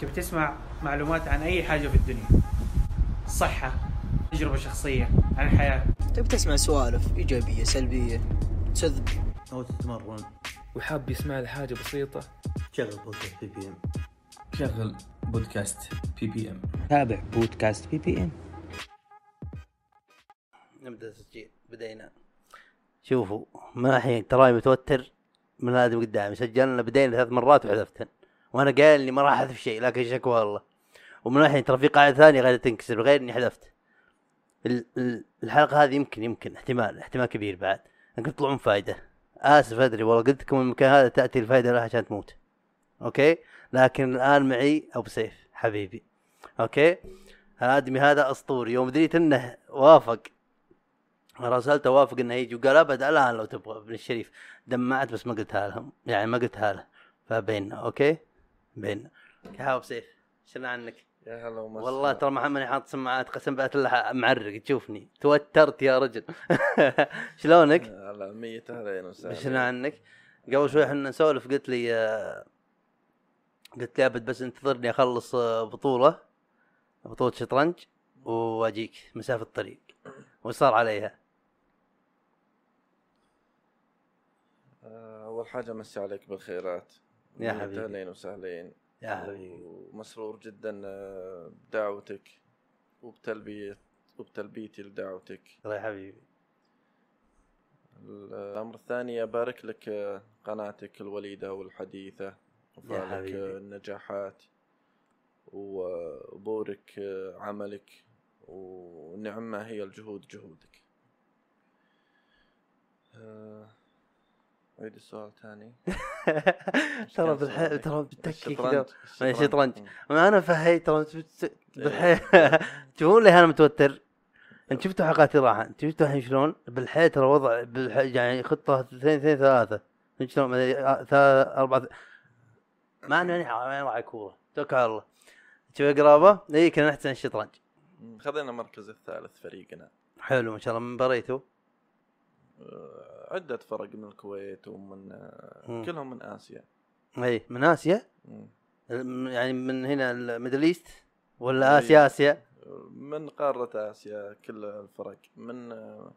تبي تسمع معلومات عن أي حاجة في الدنيا. صحة تجربة شخصية عن الحياة. تبي تسمع سوالف إيجابية سلبية تسذب أو تتمرن. وحاب يسمع لي حاجة بسيطة. شغل بودكاست BBM شغل بودكاست BBM تابع بودكاست BBM نبدأ تسجيل. بدينا. شوفوا ما الحين تراي متوتر من هذا قدامي سجلنا بدينا ثلاث مرات وحذفتن وأنا قايل إني ما راح أحذف شيء لكن شكوى الله ومن الحين ترى في قاعدة ثانية قاعدة تنكسر غير إني حذفت. ال- ال- الحلقة هذه يمكن يمكن احتمال احتمال كبير بعد. انكم تطلعون فايدة. آسف أدري والله قلت لكم المكان هذا تأتي الفائده لها عشان تموت. okay؟ لكن الآن معي أبو سيف حبيبي. okay؟ الآدمي هذا أسطوري. يوم دريت إنه وافق راسلته وافق إنه يجي وقال أبد الآن لو تبغى ابن الشريف. دمعت بس ما قلتها لهم يعني ما قلتها له. فبيننا okay؟ يا أبو سيف شنو عنك يا هلا والله ترى محمد حاط سماعات قسم بالله معرق تشوفني. توترت يا رجل. شلونك؟ هلا مية أهلين وسهلا شنو عنك قبل شوي إحنا نسولف قلت لي قلت لي أبد بس انتظرني أخلص آه، بطولة بطولة شطرنج وأجيك مسافة الطريق. وصار عليها؟ آه، أول حاجة مسي عليك بالخيرات. يا حبيبي. اهلين وسهلين. يا حبيبي. ومسرور جدا آه، بدعوتك وبتلبية وبتلبيتي لدعوتك. الله يا حبيبي. الأمر الثاني أبارك لك آه، قناتك الوليدة والحديثة. وفالك. آه، النجاحات. وبورك عملك. ونعمة هي الجهود جهودك. عيد السؤال ثاني ترى بالحيل ترى بالتكي كذا. مم. ما أنا فهيت ترى بالحيل تشوفون ليه أنا متوتر. انت شفتوا حلقاتي راحة. انت شفتوا الحين شلون؟ بالحيل ترى وضع يعني خطة اثنين اثنين ثلاثة. شلون مثلا ثلاثة أربعة ما أنا ماني راعي كورة توكل على الله. تبي قرابة؟ اي كنا نحسن الشطرنج. خذينا المركز الثالث فريقنا. حلو ما شاء الله من بريتو آه، عدة فرق من الكويت ومن آه، مم. كلهم من آسيا أي من آسيا مم. يعني من هنا ال Middle East ولا أي. آسيا آسيا من قارة آسيا كل الفرق من آه،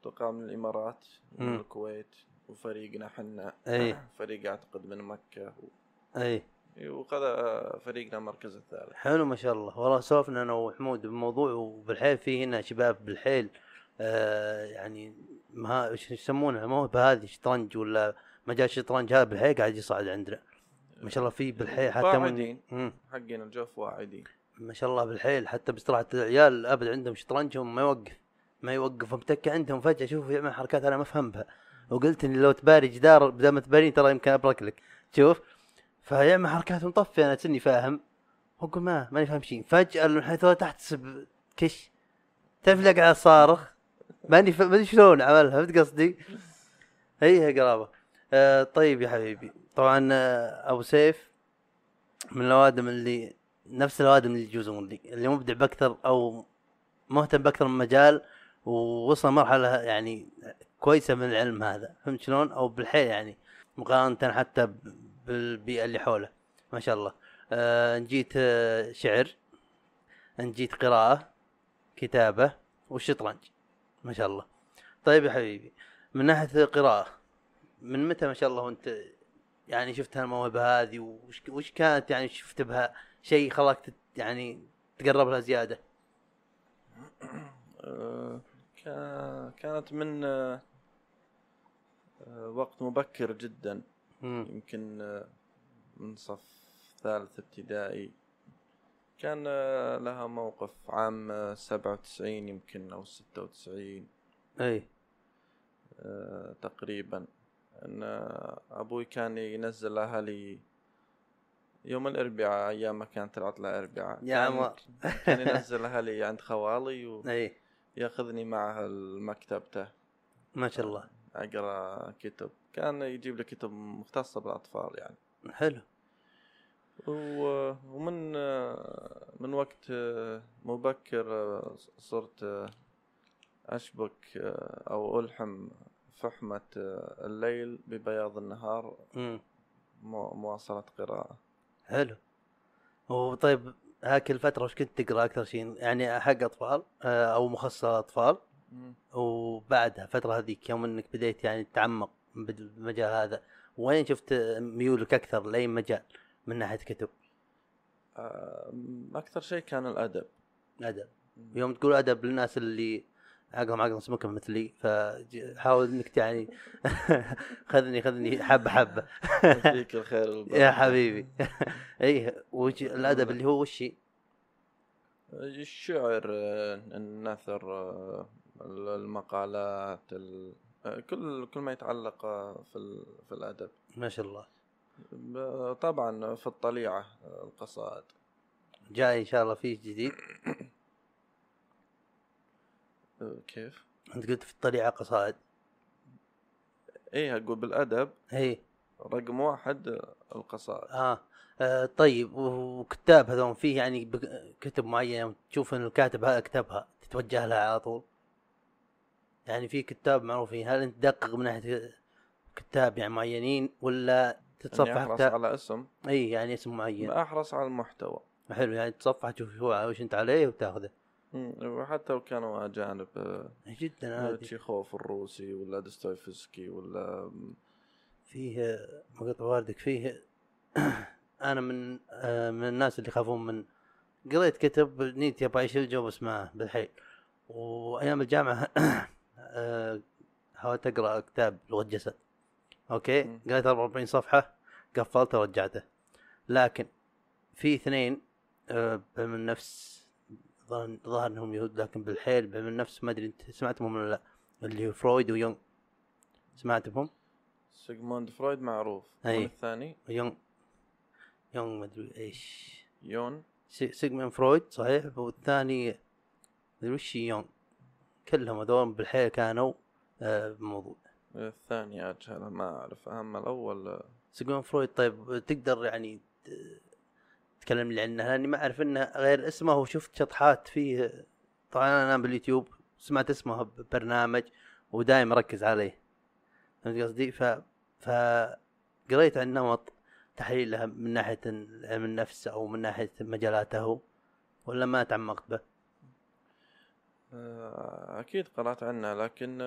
أتوقع من الإمارات من مم. الكويت وفريقنا حنا أي. فريق أعتقد من مكة و- أي وخذ فريقنا المركز الثالث حلو ما شاء الله والله سولفنا أنا وحمود بموضوع وبالحيل في هنا شباب بالحيل آه يعني ما إيش يسمونها موهبه هذه شطرنج ولا مجال الشطرنج هذا بالحيل قاعد يصعد عندنا. ما شاء الله في بالحيل حتى من. حقين الجوف واعدين ما شاء الله بالحيل حتى باستراحة العيال أبد عندهم شطرنجهم ما يوقف. ما يوقف متكي عندهم فجأة شوف يعمل حركات أنا ما أفهمها. وقلت إن لو تباري جدار بدل ما تبارين ترى يمكن أبرك لك. شوف فيعمل حركات مطفية أنا تني فاهم. أقول ما ماني فاهم شيء فجأة من حيث تحت كش. اللي قاعد صارخ. ماني ف... ماني شلون عملها فهمت قصدي؟ هي قرابة. آه طيب يا حبيبي. طبعا آه أبو سيف من الأوادم اللي نفس الأوادم اللي يجوزون لي اللي مبدع بأكثر أو مهتم بأكثر من مجال ووصل مرحلة يعني كويسة من العلم هذا. فهمت شلون؟ أو بالحيل يعني مقارنة حتى بالبيئة اللي حوله. ما شاء الله. آه ان جيت آه شعر. ان جيت قراءة كتابة والشطرنج ما شاء الله. طيب يا حبيبي من ناحية القراءة من متى ما شاء الله وانت يعني شفت هالموهبة هذه؟ وش وش كانت يعني شفت بها شيء خلاك يعني تقرب لها زيادة؟ آه، كا- كانت من آه، آه، وقت مبكر جدا. يمكن من صف ثالث ابتدائي. كان آه، لها موقف عام آه، سبعة وتسعين يمكن أو ستة وتسعين. أي. آه، تقريبا. أن أبوي كان ينزل أهلي يوم الأربعاء أيام ما كانت العطلة أربعاء يا عمر كان ينزل أهلي عند خوالي وياخذني معه لمكتبته ما شاء الله. أقرأ كتب. كان يجيب لي كتب مختصة بالأطفال يعني. حلو. ومن من وقت مبكر صرت أشبك أو ألحم فحمة الليل ببياض النهار. مو- مواصلة قراءة حلو وطيب هاك الفترة وش كنت تقرأ أكثر شيء؟ يعني حق أطفال أو مخصص أطفال. وبعدها الفترة هذيك يوم إنك بديت يعني تتعمق بالمجال هذا وين شفت ميولك أكثر لأي مجال من ناحية كتب. أكثر شيء كان الأدب. ادب يوم تقول أدب للناس اللي عقلهم عقل سمكة مثلي فحاول إنك يعني خذني خذني حبة حبة. فيك الخير. يا حبيبي. إيه وش الأدب اللي هو وش الشعر النثر آه، المقالات ال- آه، كل كل ما يتعلق آه، في ال- في الأدب. ما شاء الله. طبعا في الطليعة آه، القصائد. جاي إن شاء الله فيه جديد. آه، كيف؟ أنت قلت في الطليعة قصائد. إيه أقول بالأدب. إيه. رقم واحد آه، القصائد. آه. أه طيب وكتاب هذول فيه يعني كتب معينة تشوف ان الكاتب هذا كتبها تتوجه لها على طول؟ يعني في كتاب معروفين هل أنت تدقق من ناحية كتاب يعني معينين ولا تتصفح أحرص كتاب على اسم. إي يعني اسم معين. أحرص على المحتوى. حلو يعني تصفح تشوف شو وش أنت عليه وتأخذه. وحتى لو كانوا أجانب آه، جدا عادي. تشيخوف الروسي ولا دوستويفسكي ولا فيه مقطع واردك فيه أنا من آه، من الناس اللي يخافون من قريت كتب نيت يبغى اعيش الجو بس معه بالحيل. وأيام الجامعة آه، حاولت أقرأ كتاب لغة جسد. okay. قريت 44 صفحة قفلته ورجعته. لكن في اثنين آه، بعلم النفس ظهر انهم يهود لكن بالحيل بعلم النفس ما أدري أنت سمعتهم ولا لا اللي هو فرويد ويونغ. سمعت بهم؟ سيغموند فرويد معروف. أي. والثاني؟ يونغ. يونغ ما أدري إيش. يون. سي- سيجموند فرويد صحيح. والثاني مدري وش يونغ. كلهم هذول بالحيل كانوا آه بموضوع. الثاني اجهله ما أعرف اما الأول سيجموند فرويد طيب تقدر يعني تكلم لي عنه لأني ما أعرف انه غير اسمه وشفت شطحات فيه. طبعا أنا باليوتيوب سمعت اسمه ببرنامج ودايم مركز عليه. فهمت قصدي؟ ف ف قريت عن نمط تحليله من ناحية علم النفس أو من ناحية مجالاته ولا ما تعمقت به؟ آه، أكيد قرأت عنه لكن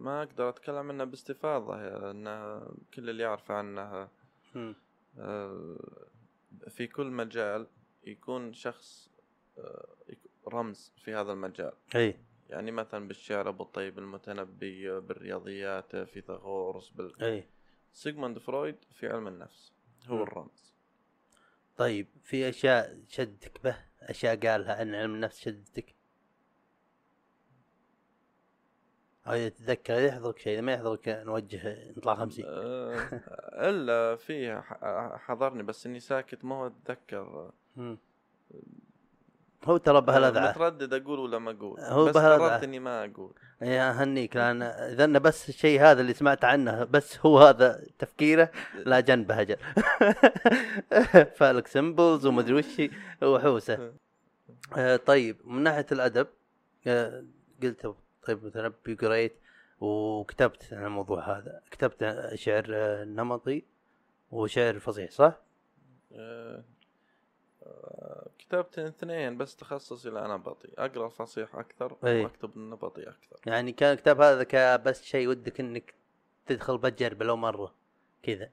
ما أقدر أتكلم عنه باستفاضة انه كل اللي يعرف عنه مم. آه، في كل مجال يكون شخص آه، رمز في هذا المجال. أي. يعني مثلا بالشعر أبو الطيب المتنبي بالرياضيات فيثاغورس بال... أي. سيغموند فرويد في علم النفس هو مم. الرمز. طيب في أشياء شدتك به؟ أشياء قالها عن علم النفس شدتك؟ إذا يحضرك شيء إذا ما يحضرك نوجه نطلع خمسين. آه، إلا فيه ح- حضرني بس إني ساكت ما هو أتذكر. هو ترى بهالأذعة متردد أقول ولا ما أقول؟ هو بس. قررت إني ما أقول. يا هنيك لأن اذا بس الشيء هذا اللي سمعت عنه بس هو هذا تفكيره لا جنبه أجل. فالك سمبلز ومدري وش وحوسه. آه طيب من ناحية الأدب آه قلت طيب متنبي قريت وكتبت عن الموضوع هذا. كتبت شعر نمطي وشعر فصيح صح؟ آه، كتبت اثنين بس تخصصي النبطي أقرأ الفصيح أكثر. وأكتب النبطي أكثر. يعني كان الكتاب هذا كبس شيء ودك إنك تدخل بتجربه لو مرة كذا.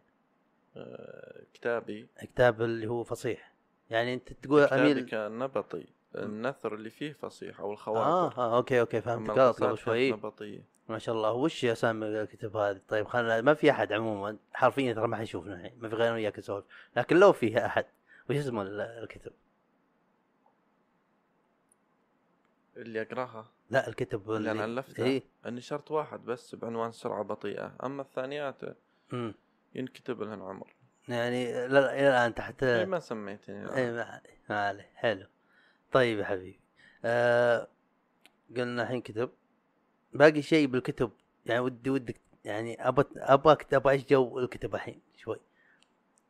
آه، كتابي. كتاب اللي هو فصيح. يعني أنت تقول كتابي اميل كان نبطي النثر اللي فيه فصيح أو آه, الخواطر. آه okay okay فهمت. غلط القصائد قبل شوي. نبطيه ما شاء الله. وش اسامي الكتب هذه؟ طيب خلنا ما في أحد عموما. حرفيا ترى ما حيشوفنا الحين ما في غير أنا وياك نسولف. لكن لو فيه أحد وش اسمه ال- الكتب؟ اللي أقرأها؟ لا الكتب اللي أنا ألفتها؟ اي أني شرط واحد بس بعنوان سرعة بطيئة. أما الثانيات امم ينكتب لهن عمر يعني إلى الآن تحت اي ما سميتني. اي ما عليه. حلو. طيب يا حبيبي. آه قلنا الحين كتب. باقي شيء بالكتب؟ يعني ودي ودك يعني ابى ابغاك أبغى اعيش جو الكتب الحين؟ شوي.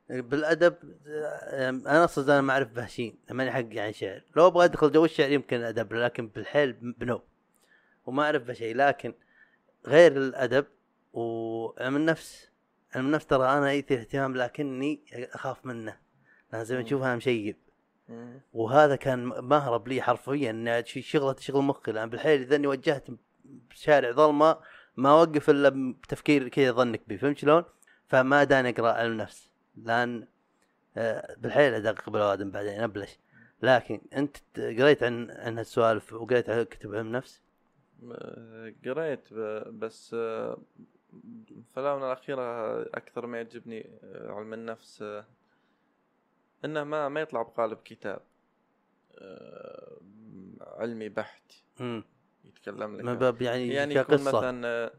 بالأدب آه، أنا أصلا أنا ما أعرف به شيء ماني حق يعني شعر. لو أبغى أدخل جو الشعر يمكن ادب لكن بالحيل بنو. وما أعرف به شيء لكن غير الأدب وعلم النفس علم النفس ترى أنا يثير اهتمام لكني أخاف منه. لازم تشوف أنا مشيب. وهذا كان مهرب لي حرفيا شغلة تشغل مخي. لأن بالحيل إذا إني وجهت بشارع ظلمة ما أوقف إلا بتفكير كذا ظنك بي. فهمت شلون؟ فما داني أقرأ علم نفس. لأن آه، بالحيل ادقق بالاوادم بعدين أبلش. لكن أنت قريت عن عن هالسوالف وقريت عن كتب علم نفس؟ قريت بس آه، في الآونة الأخيرة أكثر ما يعجبني آه، علم النفس إنه ما ما يطلع بقالب كتاب. آه، علمي بحت. يتكلم لك من باب يعني, يعني يكون مثلا آه،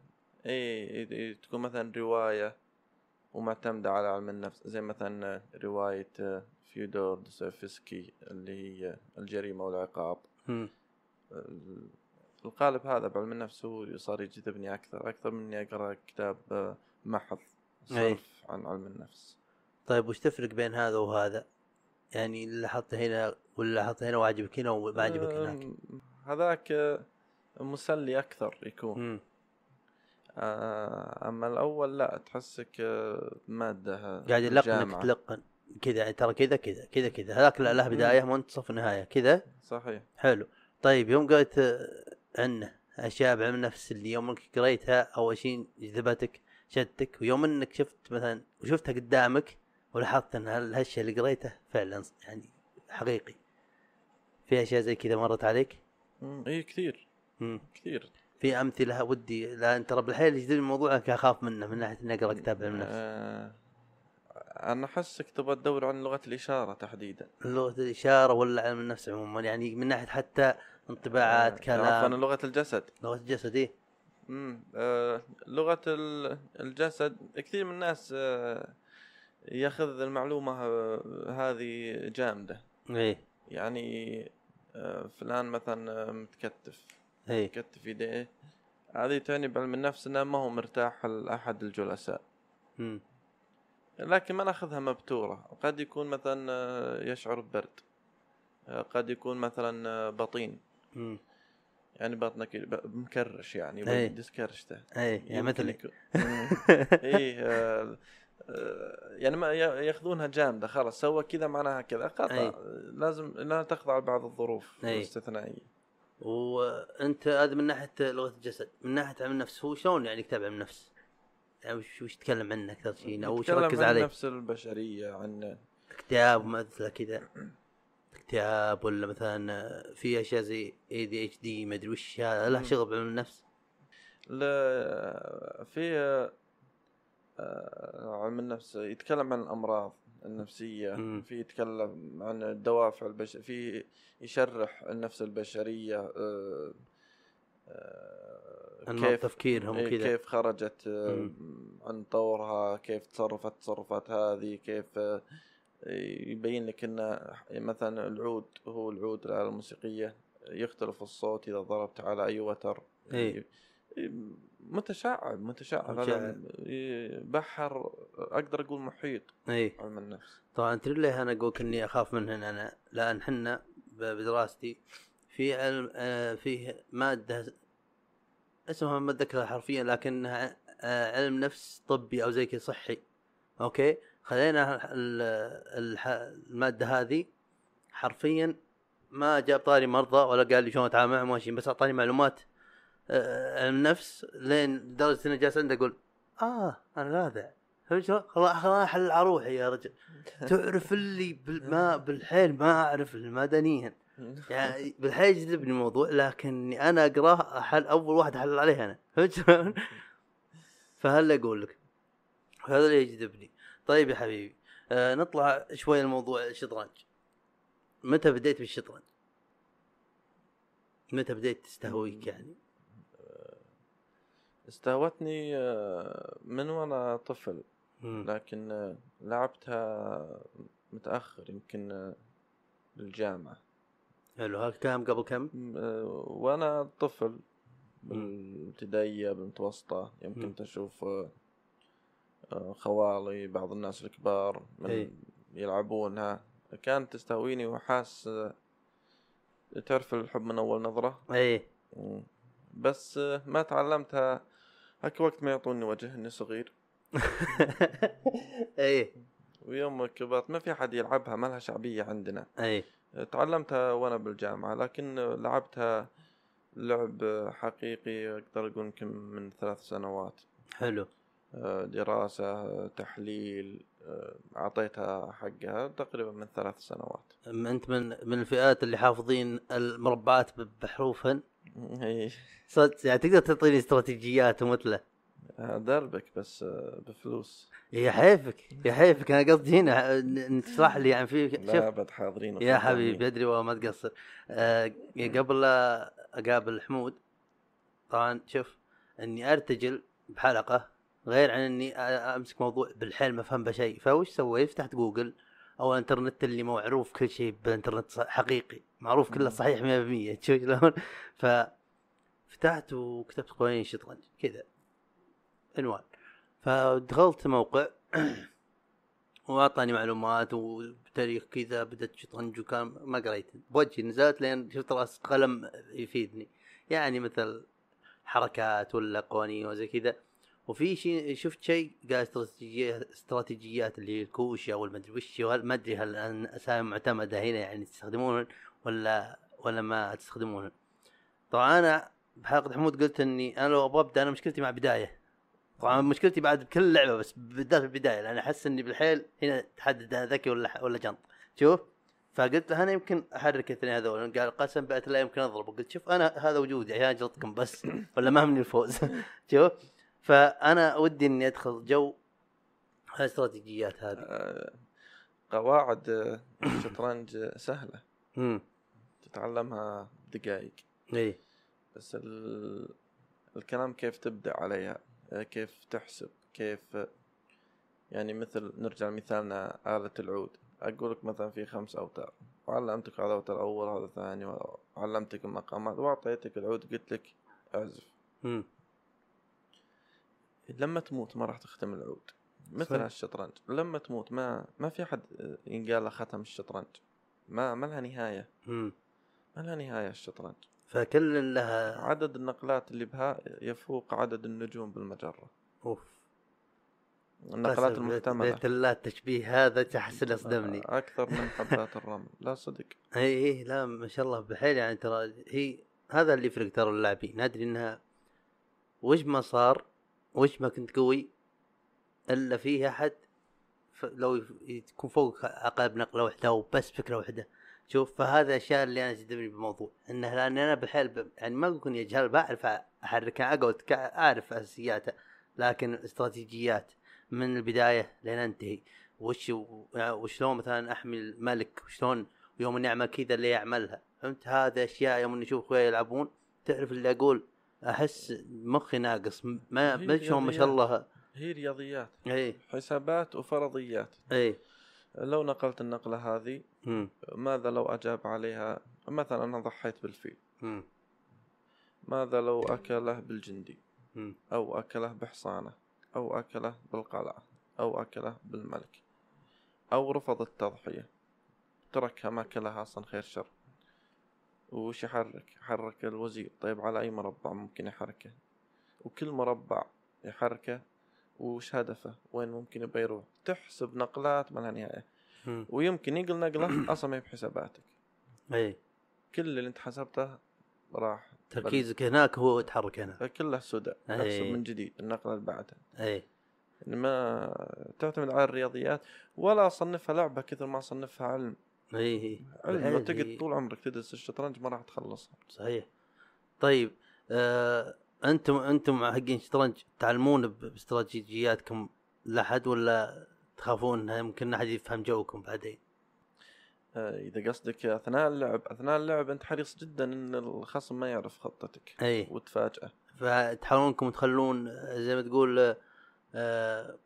إي تكون مثلا رواية ومعتمدة على علم النفس. زي مثلا آه، رواية آه، فيودور دوستويفسكي اللي هي الجريمة والعقاب. القالب هذا بعلم النفس هو صار يجذبني أكثر أكثر من إني أقرأ كتاب محض. صرف عن علم النفس. طيب وش تفرق بين هذا وهذا؟ يعني اللي لاحظته هنا واللي لاحظته هنا وعجبك هنا وما عجبك هناك؟ هذاك مسلي أكثر يكون. مم. آه، أما الأول لا تحسك آه، مادة قاعد يلقنك. تلقن. كذا يعني ترى كذا كذا كذا كذا. هذاك لا له بداية منتصف نهاية. كذا؟ صحيح. حلو. طيب يوم قريت عنه أشياء بعلم النفس اللي يوم انك قريتها اول شيء جذبتك شدتك ويوم إنك شفت مثلا وشفتها قدامك ولاحظت إن هال- هالشيء اللي قريته فعلا يعني حقيقي في أشياء زي كذا مرت عليك؟ مم، اي كثير مم. كثير في أمثلة ودي لا ترى بالحيل يجذبني الموضوع اخاف منه من ناحية إني أقرأ كتاب علم النفس آه، أنا أحسك تبغى تدور عن لغة الإشارة تحديدا لغة الإشارة ولا علم النفس عموما يعني من ناحية حتى انطباعات آه، عفوا كلام لغة الجسد لغة الجسد إيه؟ مم. آه، لغة ال- الجسد كثير من الناس آه، ياخذ المعلومة هذه جامدة. إيه. يعني آه، فلان مثلا آه، متكتف. إيه. متكتف يديه هذه تعني بعلم النفس إنه ما هو مرتاح لأحد الجلساء. مم. لكن ما نأخذها مبتورة. قد يكون مثلا آه، يشعر ببرد. قد يكون مثلا بطين. مم. يعني بطنك مكرش يعني أي. بدس كرشته إيه يعني مثلي. يكون- آه، يعني ما ياخذونها جامدة خلاص سوى كذا معناها كذا خطا أي. لازم لا تخضع لبعض الظروف أي. الاستثنائية وأنت هذا من ناحية لغة الجسد من ناحية علم النفس هو شلون يعني كتاب علم النفس؟ يعني وش وش تتكلم عنه أكثر شيء أو وش ركز عن عليه؟ النفس البشرية عن اكتئاب مثل كذا اكتئاب ولا مثلا في أشياء زي اي دي اتش دي ما أدري وش هذا له. شغل بعلم النفس لا في علم النفس يتكلم عن الأمراض النفسية مم. في يتكلم عن الدوافع البش في يشرح النفس البشرية آه، آه، أنماط تفكيرهم إيه، وكذا كيف خرجت آه،. عن طورها كيف تصرفت التصرفات هذه كيف آه، يبين لك إن مثلا العود هو العود الآلة الموسيقية يختلف الصوت إذا ضربت على أي وتر إيه. متشعب متشعب. هذا بحر أقدر أقول محيط إي. علم النفس. طبعا تدري ليه أنا أقول اني أخاف منهن أنا لأن حنا بدراستي في علم آه، فيه مادة اسمها ما اتذكرها حرفيا لكنها آه، علم نفس طبي أو زي كذا صحي. أوكي؟ خلينا المادة هذه حرفيا ما جاب طاري مرضى ولا قال لي شلون أتعامل معهم بس أعطاني معلومات. آه، علم نفس لين لدرجه اني جالس عنده أقول آه أنا لاذع فهمت شلون؟ خلاص احل على روحي يا رجل تعرف اللي بال- ما بالحيل ما أعرف المدنيا يعني بالحيل يجذبني الموضوع لكني أنا اقراه أحل أول واحد احلل عليه أنا فهمت شلون؟ فهل أقول لك هذا اللي يجذبني طيب يا حبيبي آه نطلع شوي الموضوع الشطرنج متى بديت بالشطرنج؟ متى بديت تستهويك يعني؟ استهوتني آه، من وأنا طفل. لكن آه، لعبتها متأخر يمكن آه، بالجامعة حلو هذا كم قبل كم؟ وأنا طفل بالابتدائية بالمتوسطة يمكن مم. تشوف خوالي بعض الناس الكبار. من يلعبونها كانت تستهويني وحاس تعرف الحب من أول نظرة مم. بس ما تعلمتها هك وقت ما يعطوني وجه إني صغير. إيه. ويوم كبرت ما في حد يلعبها ما لها شعبية عندنا. اي تعلمتها وأنا بالجامعة لكن لعبتها لعب حقيقي أقدر أقول يمكن من ثلاث سنوات. حلو. آه، دراسة تحليل آه، أعطيتها حقها تقريبا من ثلاث سنوات. أم أنت من من الفئات اللي حافظين المربعات بحروفهن؟ هي صدق يعني تقدر تعطيني استراتيجيات ومثله؟ دربك بس آه، بفلوس. يا حيفك يا حيفك أنا قصدي هنا تشرح لي يعني في لا أبد حاضرين يا. حبيبي أدري والله ما تقصر. آه قبل لا أقابل حمود طبعا شوف إني أرتجل بحلقة غير عن إني أمسك موضوع بالحيل ما افهم بشيء فوش سويت؟ فتحت جوجل أو الإنترنت اللي معروف كل شيء بالإنترنت حقيقي. معروف كله صحيح 100% تشوف شلون. ف فتحت وكتبت قوانين الشطرنج كذا. عنوان. فدخلت موقع وأعطاني معلومات وتاريخ كذا. بدأت شطرنج وكان ما قريت. بوجهي نزلت لين شفت رأس قلم يفيدني. يعني مثل حركات ولا قوانين وزي كذا. وفي شيء شفت شيء؟ قال استراتيجيات استراتيجيات اللي هي الكوشيا والمدري وش ما أدري هل أسامي معتمدة هنا يعني تستخدمونهن ولا ولا ما تستخدمونهن. طبعا أنا بحلقة حمود قلت إني أنا لو أبغى أبدأ أنا مشكلتي مع بدايه طبعا مشكلتي بعد بكل لعبة بس بالذات في البداية لأن أحس إني بالحيل هنا تحدد أنا ذكي ولا ولا جنط. شوف فقلت له أنا يمكن أحرك الاثنين هذول. قال قسم بالله لا يمكن اضربه قلت شوف أنا هذا وجودي عشان اجلطكم بس. ولا ما همني الفوز. شوف فأنا ودي إني أدخل جو الاستراتيجيات هذه. آه، قواعد آه، الشطرنج سهلة. امم تتعلمها بدقائق إي. بس ال... الكلام كيف تبدأ عليها آه، كيف تحسب كيف يعني مثل نرجع لمثالنا آلة العود. أقول لك مثلا في خمس أوتار. وعلمتك هذا الأوتار الأول هذا الثاني وعلمتك المقامات وأعطيتك العود قلت لك أعزف. لما تموت ما راح تختم العود. مثل صحيح. الشطرنج لما تموت ما ما في حد آه، ينقال له ختم الشطرنج. ما ما لها نهاية. امم ما لها نهاية الشطرنج. فكل لها عدد النقلات اللي بها يفوق عدد النجوم بالمجرة. أوف. النقلات قسم بيت- الله التشبيه هذا تحسن أصدمني. أكثر من حبات الرمل. لا صدق. إي إي لا ما شاء الله. بحيل يعني ترى هي هذا اللي يفرق ترى اللاعبين. ندري إنها وش ما صار؟ وش ما كنت قوي إلا فيه أحد لو يكون فوق عقاب نقلة واحدة أو بس فكرة واحدة شوف فهذا الأشياء اللي أنا جذبني بالموضوع. إنه لأن أنا بالحيل. يعني ما أقول اني اجهل بعرف أحركها أقعد أعرف أساسياتها لكن استراتيجيات من البداية لين أنتهي. وش وشلون مثلا أحمي الملك؟ وشلون يوم اني اعمل كذا اللي يعملها؟ فهمت؟ هذا أشياء يوم اني أشوف اخويا يلعبون تعرف اللي أقول؟ أحس مخي ناقص م- ما شلون ما شاء الله. هي رياضيات. إي. حسابات وفرضيات. إي. لو نقلت النقلة هذه امم ماذا لو أجاب عليها؟ مثلا أنا ضحيت بالفيل. امم ماذا لو أكله بالجندي؟ امم أو أكله بحصانة؟ أو أكله بالقلعة؟ أو أكله بالملك؟ أو رفض التضحية. تركها ما أكلها أصلا خير شر. وش يحرك؟ يحرك الوزير. طيب على أي مربع ممكن يحركه؟ وكل مربع يحركه وش هدفه؟ وين ممكن يبغى يروح؟ تحسب نقلات ما لها نهاية ويمكن ينقل نقلة أصلا ما هي بحساباتك. إي. كل اللي أنت حسبته راح تركيزك هناك هو يتحرك هنا. كله سدى أي. احسب من جديد النقلة اللي بعدها إي. ما تعتمد على الرياضيات. ولا أصنفها لعبة كثر ما أصنفها علم. اي اي لو تقعد طول عمرك تدرس الشطرنج ما راح تخلصها. صحيح. طيب آه أنتم أنتم حقين شطرنج تعلمون باستراتيجياتكم لحد ولا تخافون إنها يمكن أحد يفهم جوكم بعدين؟ آه، إذا قصدك أثناء اللعب أثناء اللعب أنت حريص جدا إن الخصم ما يعرف خطتك اي وتفاجئه فتحاولون انكم تخلون آه، زي ما تقول آه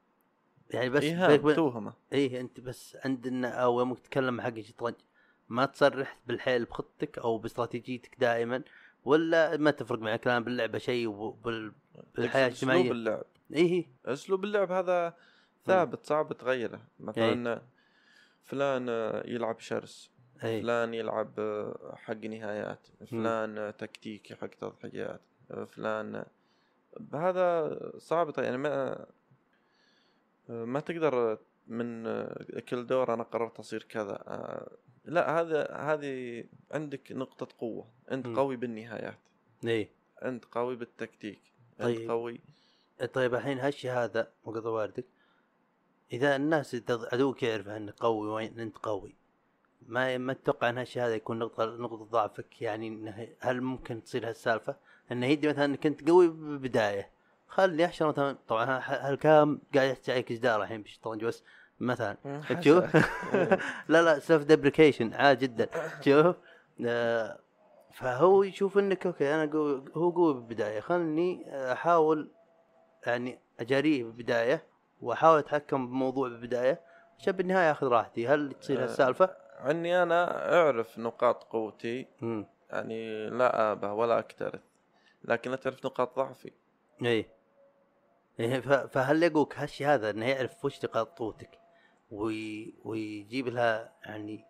يعني بس ايهام وبين- توهمه إيه أنت بس عندنا أو يوم تتكلم حق الشطرنج ما تصرح بالحيل بخطتك أو باستراتيجيتك دائما ولا ما تفرق معك الان باللعبة شيء وبال بالحياة تقصد أسلوب الاجتماعية. اللعب. إيه أسلوب اللعب هذا ثابت صعب تغيره. مثلا فلان آه، يلعب شرس إيه. فلان يلعب حق نهايات فلان آه، تكتيكي حق تضحيات فلان هذا صعب يعني ما ما تقدر من كل دور أنا قررت أصير كذا. آه، لا هذا هذه عندك نقطة قوة. أنت مم. قوي بالنهايات. إيه أنت قوي بالتكتيك. أنت طيب. قوي طيب الحين هالشي هذا وقضى واردك. إذا الناس عدوك يعرف أنك قوي وين أنت قوي. ما ما تتوقع إن هالشي هذا يكون نقطة نقطة ضعفك؟ يعني هل ممكن تصير هالسالفة؟ إنه يدي مثلا إنك أنت قوي بالبداية خلي احشر مثلا طبعا هالكلام قاعد يحكي عليك جدار الحين بالشطرنج بس مثلا. تشوف لا لا self deprecation عادي جدا. شوف آه فهو يشوف إنك okay أنا قوي هو قوي بالبداية. خلني أحاول يعني أجاريه بالبداية وأحاول أتحكم بموضوع بالبداية عشان بالنهاية آخذ راحتي. هل تصير آه. هالسالفة؟ عني أنا أعرف نقاط قوتي. يعني لا آبه ولا أكترث لكن لا تعرف نقاط ضعفي. اي فهل يقوك هالشي هذا إنه يعرف وش نقاط قوتك وي... ويجيب لها يعني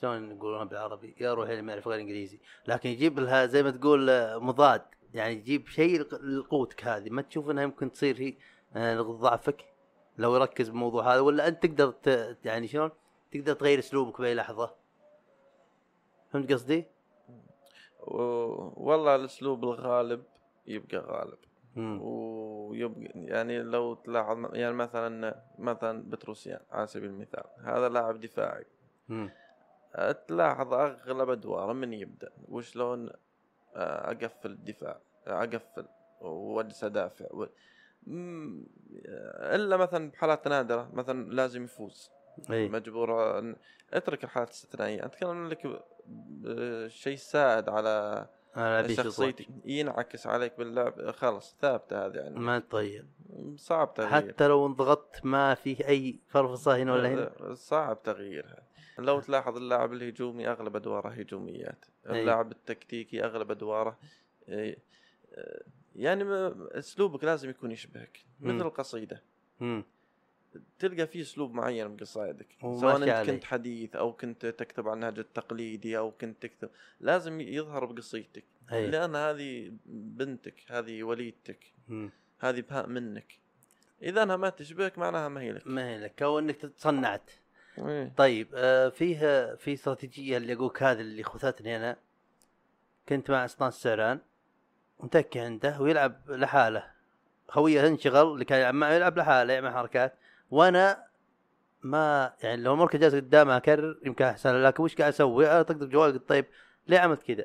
شلون يقولون بالعربي؟ يا روحي ما يعرف غير إنجليزي. لكن يجيب لها زي ما تقول آه، مضاد. يعني يجيب شيء لق- لقوتك هذه. ما تشوف إنها يمكن تصير هي آه، ضعفك لو يركز بالموضوع هذا ولا أنت تقدر ت... يعني شلون؟ تقدر تغير أسلوبك بأي لحظة. فهمت قصدي؟ والله الأسلوب الغالب يبقى غالب. ويبقى يعني لو تلاحظ يعني مثلا مثلا بتروسيان على سبيل المثال هذا لاعب دفاعي. مم. تلاحظ أغلب أدواره من يبدأ. وشلون آه، أقفل الدفاع أقفل وأجلس أدافع و... إلا مثلا بحالات نادرة مثلا لازم يفوز. إي. مجبور أترك الحالات الاستثنائية. أتكلم لك ب- شيء سائد على شخصيتي ينعكس عليك باللعب. خلاص ثابتة هذه يعني ما تطير صعب تغيير. حتى لو انضغطت ما في أي فرفصه هنا ولا هنا؟ صعب تغييرها لو تلاحظ اللاعب الهجومي أغلب أدواره هجوميات. اللاعب التكتيكي أغلب أدواره يعني أسلوبك لازم يكون يشبهك مثل. القصيدة. مم. تلقى فيه أسلوب معين بقصائدك وماشي سواء أنت عليه. كنت حديث أو كنت تكتب على النهج التقليدي أو كنت تكتب لازم يظهر بقصيدتك. لأن هذه بنتك هذه وليدتك مم. هذه بهاء منك. إذا أنها ما تشبهك معناها ما هي لك. ما هي لك أو إنك تصنعت. إيه. طيب آه فيه في استراتيجية اللي أقولك هذه اللي خذتني أنا. كنت مع سلطان السعران متكي عنده ويلعب لحاله. خويه انشغل اللي كان يلعب معه يلعب لحاله يعمل حركات. وأنا ما يعني لو المركز جالس قدامه اكرر يمكن احسن لكن وش قاعد أسوي؟ أنا طقطق جوال قلت طيب ليه عملت كذا؟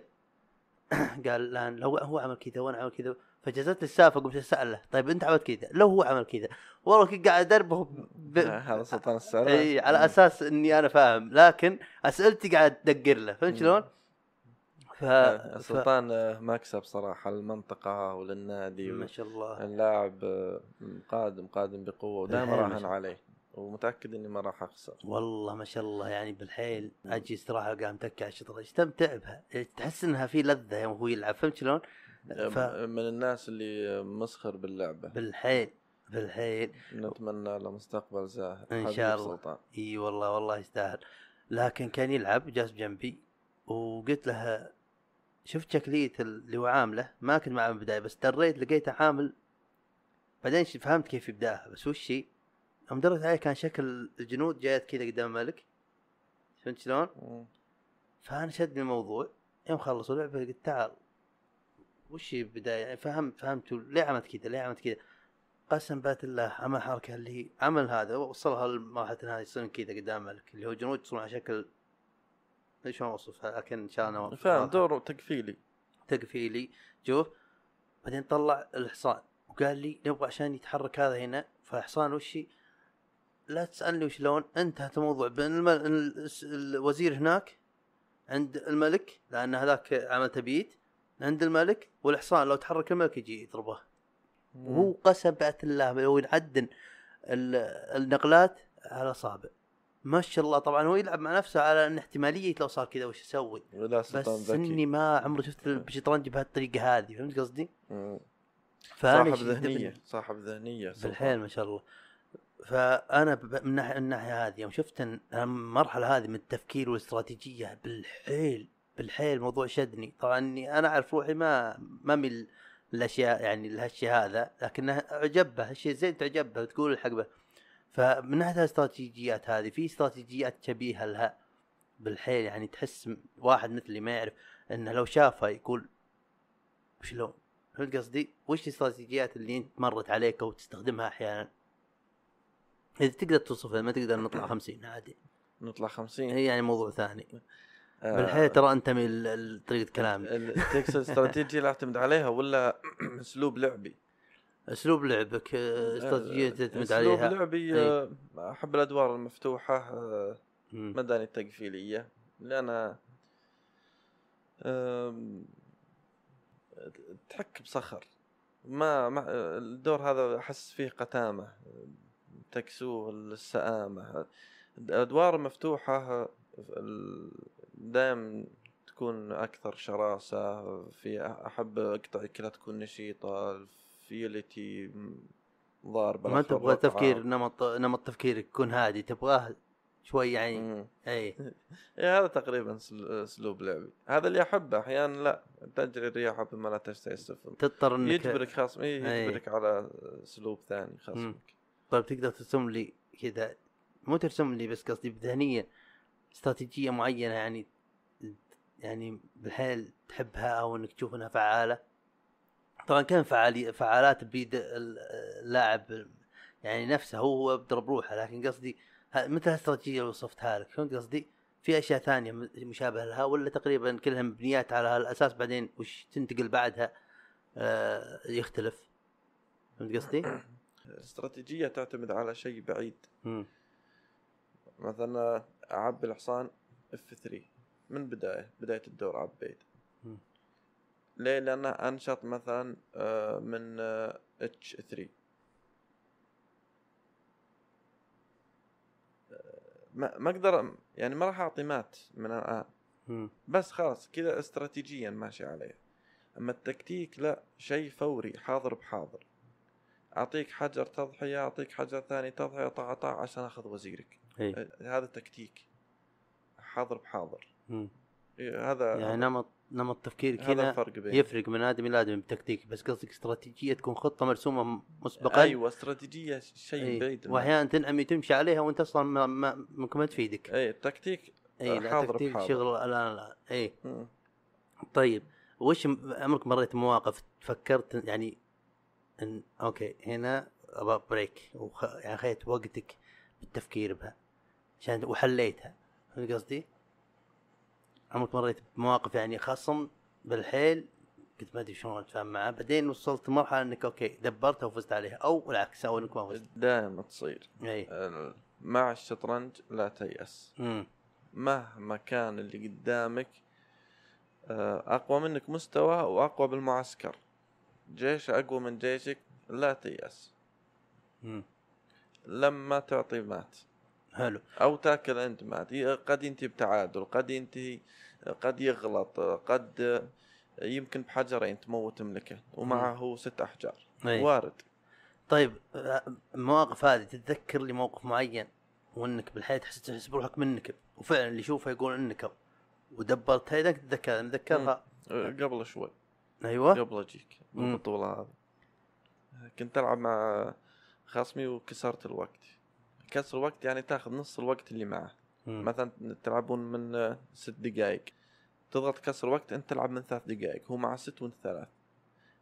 قال لأن لو هو عمل كذا وأنا عمل كذا فجازت السالفه قمت أسأله طيب أنت عملت كذا لو هو عمل كذا والله كنت قاعد أدربه ب... آه، هذا سلطان إي على أساس إني أنا فاهم لكن أسئلتي قاعد تدقر له فهمت شلون؟ ف... ف... سلطان آه، مكسب صراحة للمنطقة وللنادي ما شاء الله. اللاعب آه، قادم قادم بقوة ودائما راهن عليه ومتأكد إني ما راح أخسر. والله ما شاء الله يعني بالحيل أجي استراحه القاه متكي على الشطرنج استمتع بها تحس إنها في لذة يوم هو يلعب فهمت شلون؟ ف... آه، من الناس اللي مسخر باللعبة. بالحيل بالحيل. نتمنى له مستقبل زاهر. حبيب شاء الله. سلطان. إي والله والله يستاهل. لكن كان يلعب جالس جنبي وقلت له شفت شكلية اللي هو عامله؟ ما كنت معه من البداية بس دريت لقيته عامل بعدين فهمت كيف يبدأها بس وش هي؟ يوم دريت عليه كان شكل الجنود جايت كذا قدام الملك. فهمت شلون؟ فأنا شدني الموضوع. يوم خلصوا لعبة قلت تعال. وش هي البداية؟ يعني فهمت فهمت ليه عملت كذا ليه عملت كذا. قسم بات الله عمل حركة اللي عمل هذا وصلها لمرحلة هذه يصيرون كذا قدام الملك اللي هو جنود يصيرون على شكل شلون اوصفها لكن إن شاء الله فاهم دوره تكفيلي تقفيلي. شوف بعدين طلع الحصان وقال لي نبغى عشان يتحرك هذا هنا. فالحصان وش هي؟ لا تسألني وشلون انتهت الموضوع. بين الم... الوزير هناك عند الملك لأن هذاك عمل تبييت عند الملك والحصان لو تحرك الملك يجي يضربه. وهو قسم بات الله لو يعدن ال- النقلات على اصابع ما شاء الله. طبعا هو يلعب مع نفسه على إن احتمالية لو صار كذا وش أسوي بس ذكي. إني ما عمري شفت الشطرنج بهالطريقة هذه. فهمت قصدي؟ صاحب ذهنية. صاحب ذهنية. بالحيل ما شاء الله. فأنا ب- من ناحيه من الناحيه هذه يوم شفت المرحلة هذه من التفكير والاستراتيجية بالحيل بالحيل موضوع شدني. طبعا إني أنا أعرف روحي ما ما من الأشياء يعني لهالشيء هذا لكنه اعجب به الشيء زين تعجب به وتقول الحق به. فمن ناحية الاستراتيجيات هذه في استراتيجيات شبيهة لها بالحيل يعني تحس واحد مثلي ما يعرف إنه لو شافها يقول شلون فهمت قصدي؟ وش الاستراتيجيات اللي أنت مرت عليك أو تستخدمها أحيانا؟ إذا تقدر توصفها ما تقدر نطلع خمسين عادي نطلع 50 هي يعني موضوع ثاني آه، بالحيل ترى انتمي لطريقه كلامي تقصد استراتيجية اللي أعتمد عليها ولا أسلوب لعبي؟ أسلوب لعبك آه، استراتيجية تعتمد أسلوب عليها لعبي أي. آه، أحب الأدوار المفتوحة آه، مم. مداني التقفيلية لأن آم، تحك بصخر ما, ما الدور هذا أحس فيه قتامة تكسوه السآمة الأدوار المفتوحة دائما تكون أكثر شراسة في أحب أقطع كلها تكون نشيطة الفيلتي ضاربة ما تبغى. تفكير نمط نمط تفكيرك يكون هادي تبغاه شوي يعني مم. إي. إيه هذا تقريبا سل- أسلوب لعبي. هذا اللي أحبه أحيانا لا. تجري الرياح بما لا تشتهي السفن. تضطر إنك يجبرك خصم. يجبرك على أسلوب ثاني خصمك طيب تقدر ترسم لي كذا مو ترسم لي بس قصدي بذهنيه استراتيجية معينة يعني يعني بالحيل تحبها أو إنك تشوف إنها فعالة؟ طبعا كان فعالي فعالات بيد ال- اللاعب يعني نفسه هو هو بيضرب روحه لكن قصدي مثل الاستراتيجيه اللي وصفتها لك فهمت قصدي؟ في أشياء ثانية مشابهة لها ولا تقريبا كلها مبنيات على هالأساس بعدين وش تنتقل بعدها آه يختلف فهمت قصدي؟ الاستراتيجية تعتمد على شيء بعيد. مثلا اعبي الحصان اف 3 من بداية بداية الدور عبيت. ليه؟ لأنه أنشط مثلا آه، من H3 ما ما أقدر يعني ما راح أعطي مات من الآن. بس خلاص كذا استراتيجيا ماشي عليه. أما التكتيك لا شيء فوري حاضر بحاضر. أعطيك حجر تضحية أعطيك حجر ثاني تضحية طاع طاع عشان أخذ وزيرك. اي أه، هذا تكتيك. حاضر بحاضر. مم. إيه، هذا يعني نمط نمط تفكير كذا يفرق من آدمي لآدمي بتكتيك. بس قصدك استراتيجية تكون خطة مرسومة م- مسبقا؟ أيوه استراتيجية شيء أي. بعيد. وأحيانا تنعمي تمشي عليها وأنت أصلا ما, ما ممكن ما تفيدك. اي التكتيك اي لا حاضر تكتيك بحاضر. شغل الان لا اي مم. طيب وش م- عمرك مريت مواقف فكرت يعني ان أوكي هنا أبغى break وخ... يعني خذيت وقتك بالتفكير بها. عشان وحليتها. فهمت قصدي؟ عمرك مريت بمواقف يعني خصم بالحيل؟ كنت ما أدري شلون أتفاهم معاه. بعدين وصلت مرحلة إنك أوكي دبرتها وفزت عليها أو العكس أو إنك ما فزت. دائما تصير. إي. مع الشطرنج لا تيأس. مهما كان اللي قدامك آه، أقوى منك مستوى وأقوى بالمعسكر. جيش أقوى من جيشك لا تيأس. لما تعطي مات. حلو أو تاكل أنت مات ي- قد ينتهي بتعادل قد ينتهي قد يغلط قد يمكن بحجرين تموت ملكة ومعه ست أحجار. أي. وارد. طيب المواقف هذه تتذكر لي موقف معين وإنك بالحياة تحس تحس بروحك منكب وفعلا اللي يشوفه يقول انكب ودبرتها اذا تتذكر متذكرها آه، قبل شوي. أيوه. قبل أجيك مم. بالبطولة هذه كنت ألعب مع خصمي وكسرت الوقت. كسر الوقت يعني تاخذ نص الوقت اللي معه. مثلا تلعبون من ست دقائق تضغط كسر وقت أنت تلعب من ثلاث دقائق هو مع ست وأنت ثلاث.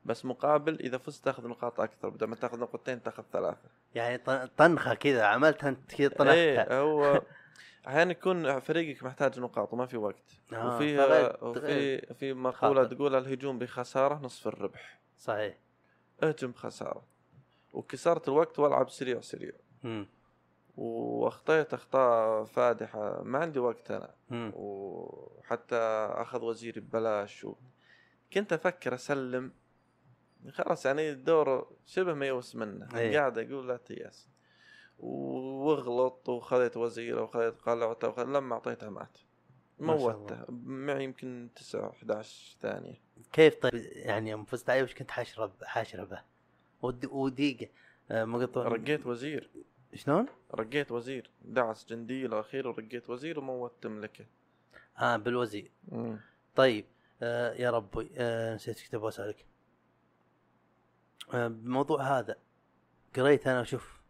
بس مقابل إذا فزت تاخذ نقاط أكثر بدل ما تاخذ نقطتين تاخذ ثلاثة. يعني طن- طنخة كذا عملتها أنت كذا طنختها إيه هو أحيانا يكون فريقك محتاج نقاط وما في وقت. آه، وفي وفي في مقولة خاطر. تقول الهجوم بخسارة نصف الربح. صحيح. اهجم خساره وكسرت الوقت والعب سريع سريع. مم. واخطيت اخطاء فادحة. ما عندي وقت أنا. وحتى أخذ وزيري ببلاش. و... كنت أفكر أسلم. خلاص يعني الدور شبه ميؤوس منه. إيه. قاعد أقول لا تيأس. واغلط وخذيت وزيرة وخذيت قلعته وخذ... لما اعطيته مات. موته معي يمكن 9 11 ثانية. كيف طيب؟ يعني يوم فزت عليه وش كنت حاشره حاشره به ود- ودقيقة. آه، رقيت وزير. شلون؟ رقيت وزير دعس جندي الاخير ورقيت وزير وموت ملكة آه بالوزير مم. طيب آه يا ربي آه نسيت إيش أبغى أسألك آه بموضوع هذا قريت أنا شوف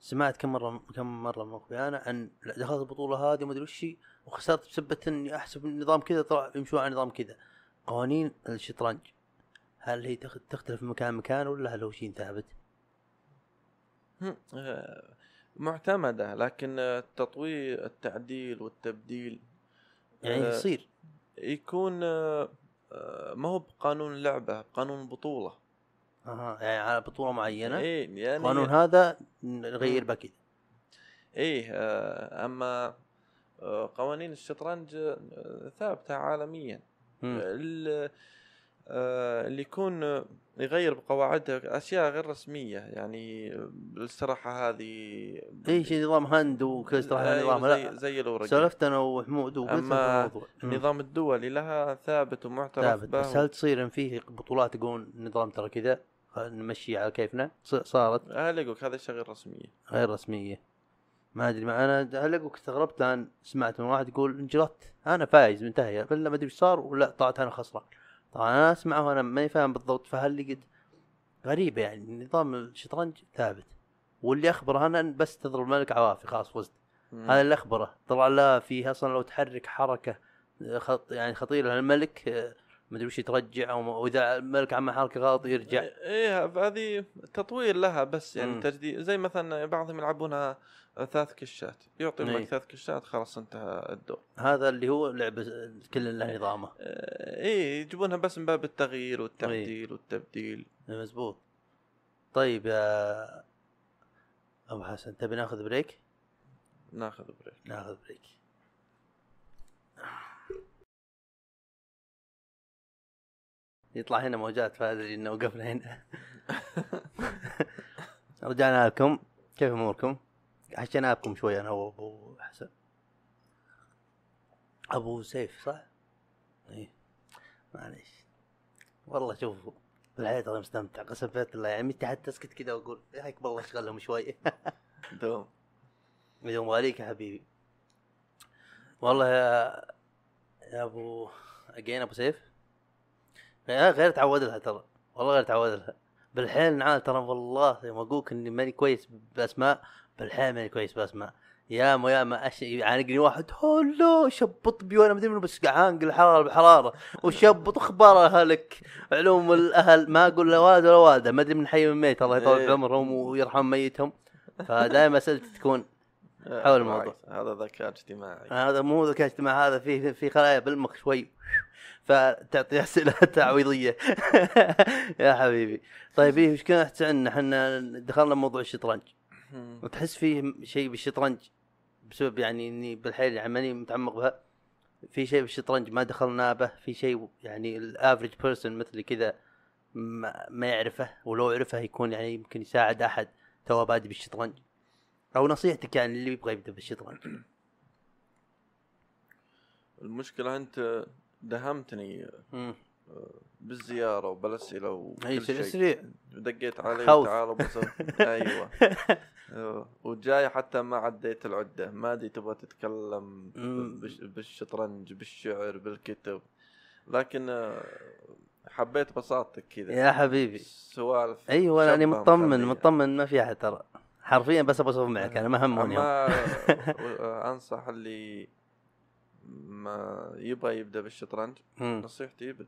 سمعت كم مرة كم مرة من أخوي أنا عن دخلت البطولة هذه ما أدري وش وخسرت بسبه إني أحسب النظام كذا طلع يمشون على نظام كذا قوانين الشطرنج هل هي تخ- تختلف من مكان لمكان ولا هل هو شيء ثابت؟ هم، معتمدة لكن التطوير التعديل والتبديل يعني آه، يصير. يكون آه، آه، ما هو بقانون اللعبة بقانون البطولة أها يعني على بطولة معينة؟ إيه يعني القانون هذا نغير به كذا إيه آه، أما قوانين الشطرنج ثابتة عالميا. اللي يكون آه، يغير بقواعدها أشياء غير رسمية يعني آه، الاستراحه هذه اي شيء نظام هند وكذا استراحه أيوة، نظام. زي, لا زي الورقه سولفت أنا وحمود وقلت مم. النظام الدولي لها ثابت ومعترف ثابت به بس هل تصير إن فيه بطولات يقولون نظام ترى كذا نمشي على كيفنا؟ صارت؟ هل يقولك هذه اشياء غير رسمية. غير رسمية. ما أدري ما أنا هل استغربت لأن سمعت من واحد يقول انجلت أنا فايز منتهيه الا ما أدري إيش صار ولا طلعت أنا خسران. طبعا أنا اسمع وأنا ماني فاهم بالضبط فهل قد غريبه يعني نظام الشطرنج ثابت واللي أخبره أنا بس تضرب الملك عوافي خلاص فزت. هذا اللي أخبره طلع لا في أصلا لو تحرك حركة خط يعني خطيرة للملك ما أدري وش يترجع وإذا الملك عمل حركة غلط يرجع إيه هذه تطوير لها بس يعني. تجديد زي مثلا بعضهم يلعبونها ثلاث كشات. يعطي إيه. الملك ثلاث كشات خلاص انتهى الدور. هذا اللي هو لعبة كل له نظامه. آه، إيه يجيبونها بس من باب التغيير والتعديل والتبديل. مزبوط. طيب يا أبو حسن تبي ناخذ break؟ ناخذ break. ناخذ break. يطلع هنا موجات فأدري إنه وقفنا هنا. رجعنا لكم. كيف أموركم؟ حشينا لكم شوي أنا وأبو حسن. أبو سيف صح؟ إيه. معليش. والله شوفوا بالحياة ترى مستمتع قسم بالله يعني متى حتى اسكت كذا وأقول هيك بالله أشغلهم شوي دوم. يوم غاليك يا حبيبي. والله يا يا أبو أجين أبو سيف؟ غير تعود لها ترى. والله غير تعود لها. بالحيل نعال ترى والله يوم اقولك إني ماني كويس بأسماء. بالحيل كويس يا ما يا ما أش... يعانقني واحد هلو شبط بي وأنا مدري منو بس عانق الحرارة بحراره وشبط أخبار اهلك علوم الأهل ما أقول لا والد ولا والدة ما أدري من حي من ميت الله يطول إيه. بعمرهم ويرحم ميتهم. فدائما اسئلتي تكون حول الموضوع. هذا ذكاء اجتماعي. هذا مو ذكاء اجتماعي هذا في في خلايا بالمخ شوي. فتعطي أسئلة تعويضية. يا حبيبي. طيب إيش كان إحنا دخلنا موضوع الشطرنج. وتحس فيه شيء بالشطرنج بسبب يعني إني بالحيل يعني ماني متعمق بها. في شيء بالشطرنج ما دخلنا به في شيء يعني ال average person مثلي كذا ما, ما يعرفه ولو عرفه يكون يعني يمكن يساعد أحد تو بادي بالشطرنج. أو نصيحتك يعني اللي يبغى يبدأ بالشطرنج. المشكلة أنت دهمتني مم. بالزيارة وبالأسئلة وكل اي سريع شيء. سريع دقيت علي. تعال أيوه. وجاي حتى ما عديت العدة. ما أدري تبغى تتكلم بالشطرنج بالشعر بالكتب. لكن آه، حبيت بساطتك كذا. يا حبيبي. سوالف أيوه أنا شابة مطمن. مطمن ما في احد ترى. حرفيا بس أبغى اسولف معك أنا ما هموني آه، أنصح اللي ما يبغى يبدأ بالشطرنج. نصيحتي يبدا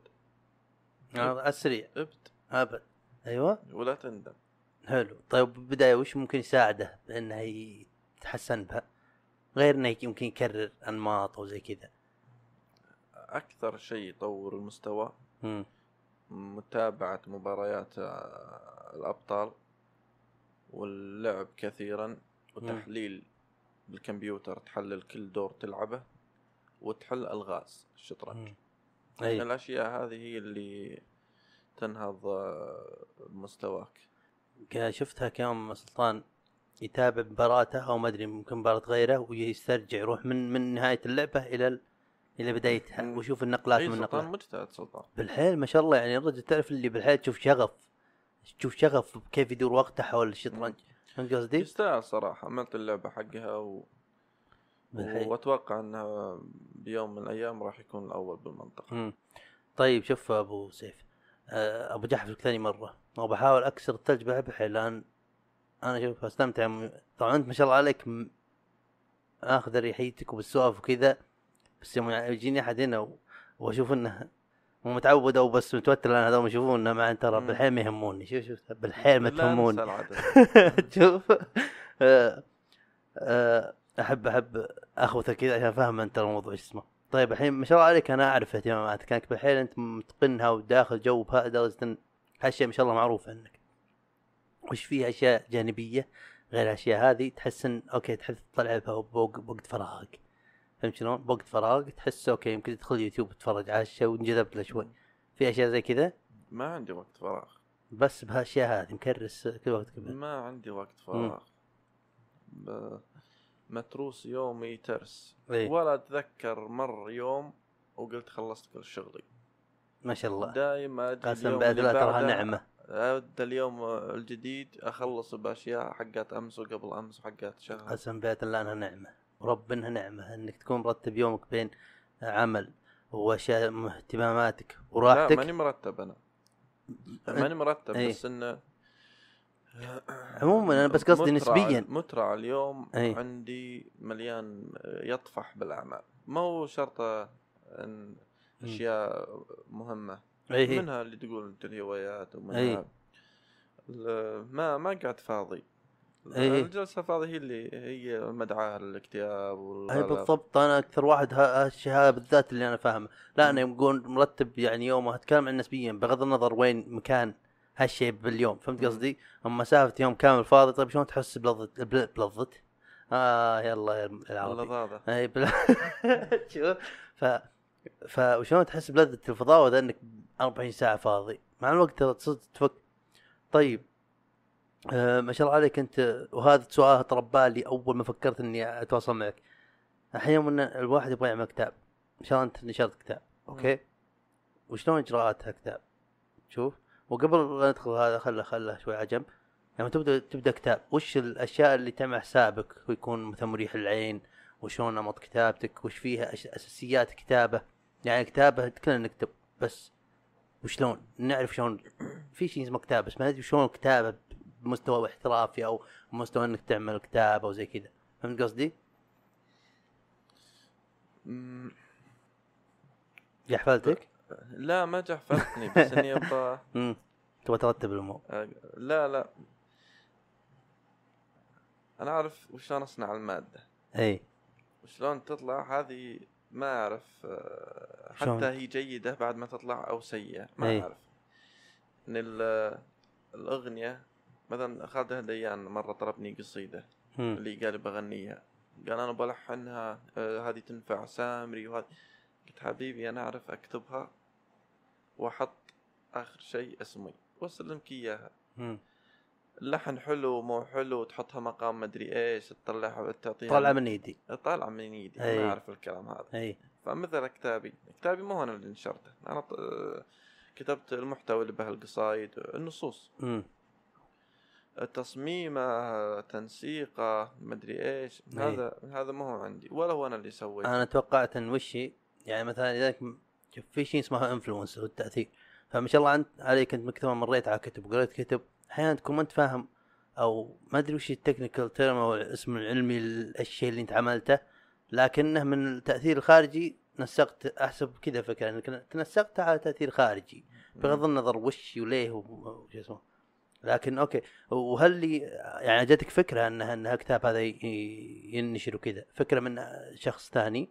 هذا السريع ابد. أبد. أيوه. ولا تندم. حلو. طيب بدايه وش ممكن يساعده بأنه يتحسن بها؟ غير إنه يمكن يكرر أنماط أو زي كذا. أكثر شيء يطور المستوى مم. متابعة مباريات آه، الأبطال واللعب كثيرا وتحليل بالكمبيوتر تحلل كل دور تلعبه وتحل ألغاز الشطرنج. مم. أي. الأشياء هذه هي اللي تنهض آه، مستواك. شفتها كم سلطان يتابع مباراته أو ما أدري ممكن مباراة غيره ويسترجع يروح من من نهاية اللعبة إلى ال- إلى بدايتها. ويشوف النقلات من سلطان النقلات مجتهد سلطان بالحيل ما شاء الله يعني الرجل تعرف اللي بالحيل تشوف شغف تشوف شغف كيف يدور وقته حول الشطرنج فهمت قصدي؟ يستاهل صراحة عملت اللعبة حقها و... بالحيل. وأتوقع أنه بيوم من الأيام راح يكون الأول بالمنطقة مم. طيب شوف أبو سيف أبو جحفل ثاني مرة. وبحاول أكسر الثلج بالحيل لأن أنا شوف أستمتع طبعا أنت ما شاء الله عليك م- آخذ اريحيتك وبالسوالف وكذا بس يوم يجيني أحد هنا و- وأشوف إنه مو متعود أو بس متوتر لأن هذول يشوفون مع ترى. بالحيل ما يهموني. شوف شوف بالحيل ما تهموني. شوف. آه، آه، أحب أحب اخوثك كذا عشان فاهم أنت الموضوع إيش اسمه. طيب الحين ما شاء الله عليك أنا أعرف اهتماماتك. انك بالحيل أنت متقنها وداخل جو لدرجه إن هالشيء ما شاء الله معروف عنك وش فيه أشياء جانبية غير الاشياء هذه؟ تحس إن أوكي تحب تطلع بوقت فراغك فهمت شلون؟ بوقت فراغ تحس أوكي يمكن تدخل يوتيوب تتفرج على الشيء وانجذبت له شوي. في أشياء زي كذا؟ ما عندي وقت فراغ. بس بهالأشياء هذه مكرس كل وقت قبل ما عندي وقت فراغ. ب... متروس يومي ترس إيه. ولا أتذكر مر يوم وقلت خلصت كل شغلي. ما شاء الله. دائما قسم بالله تراها نعمة. ابدا اليوم الجديد أخلص بأشياء حقت أمس وقبل أمس وحقت شهر. قسم بالله الله إنها نعمة. ورب إنها نعمة. إنك تكون مرتب يومك بين عمل وأشياء اهتماماتك لا وراحتك. ماني مرتب أنا. ماني مرتب إيه. بس إنه عموما أنا بس قصدي نسبيا. مترع اليوم إيه. عندي مليان يطفح بالأعمال. ما هو شرط إن أشياء مهمة. هي. منها اللي تقول أنت الهوايات ومنها ما ما قاعد فاضي. إيه. الجلسة الفاضية هي اللي هي مدعاة للاكتئاب أي. بالضبط. أنا أكثر واحد ها- هالشيء هذا بالذات اللي أنا فاهمه. لا أنا يوم مرتب يعني يوم أتكلم عن نسبيا بغض النظر وين مكان. هالشيء باليوم فهمت. قصدي؟ اما مسافة يوم كامل فاضي طيب شلون تحس بلظه بل- بلظه؟ آه يلا يا العربي. إي بل... شوف ف ف وشلون تحس بلذة الفضاوة ذا إنك 24 ساعة فاضي؟ مع الوقت تصير تفك طيب آه ما شاء الله عليك أنت. وهذا سؤال تربى لي أول ما فكرت إني أتواصل معك. أحيانا إن الواحد يبغى يعمل كتاب إن شاء الله أنت نشرت كتاب أوكي؟ وشلون اجراءات هالكتاب شوف. وقبل لا ندخل هذا خله خله شوي على جنب. لما تبدأ تبدأ كتاب وش الأشياء اللي تعمل حسابك؟ ويكون مثلا مريح العين وشلون نمط كتابتك؟ وش فيها أساسيات كتابة؟ يعني كتابة كلنا نكتب بس وشلون؟ نعرف شلون في شيء اسمه كتابة بس ما ندري شلون كتابه بمستوى احترافي أو مستوى إنك تعمل كتاب أو زي كذا. فهمت قصدي؟ يا حفلتك؟ لا ما جحفتني بس إني أبغى امم تبغى ترتب الأمور. لا لا. أنا أعرف وشلون أصنع المادة. إي. وشلون تطلع؟ هذه ما أعرف؟ حتى هي جيدة بعد ما تطلع أو سيئة ما إيه. أعرف. ان ال- الأغنية مثلا خالد هديان مرة طلبني قصيدة. مم. اللي قال بغنيها. قال أنا بلحنها هذه تنفع سامري وهذه. قلت حبيبي أنا أعرف أكتبها. واحط آخر شيء اسمي وأسلمك إياها. اللحن حلو مو حلو تحطها مقام مدري إيش تطلعها تعطيها طالعة من إيدي. طالعة من إيدي. ما أعرف الكلام هذا. اي فمثل كتابي كتابي مو أنا اللي نشرته أنا ط- آه، كتبت المحتوى اللي بهالقصايد النصوص. امم تصميمه تنسيقه مدري إيش أي. هذا هذا ما هو عندي ولا هو أنا اللي سويته. أنا توقعت إن وشي يعني مثلا م- شوف في شيء اسمه influence والتأثير. فما شاء الله أنت عليك أنت مكتوب مريت على كتب وقريت كتب أحيانا تكون ما أنت فاهم أو ما أدري وش ال technical term أو الاسم العلمي للشيء اللي أنت عملته. لكنه من التأثير الخارجي نسقت أحسب كذا فكرة انك تنسقت على تأثير خارجي بغض النظر وش وليه وش اسمه. لكن أوكي وهل لي يعني جاتك فكرة ان ان الكتاب هذا ينشر وكذا فكرة من شخص ثاني؟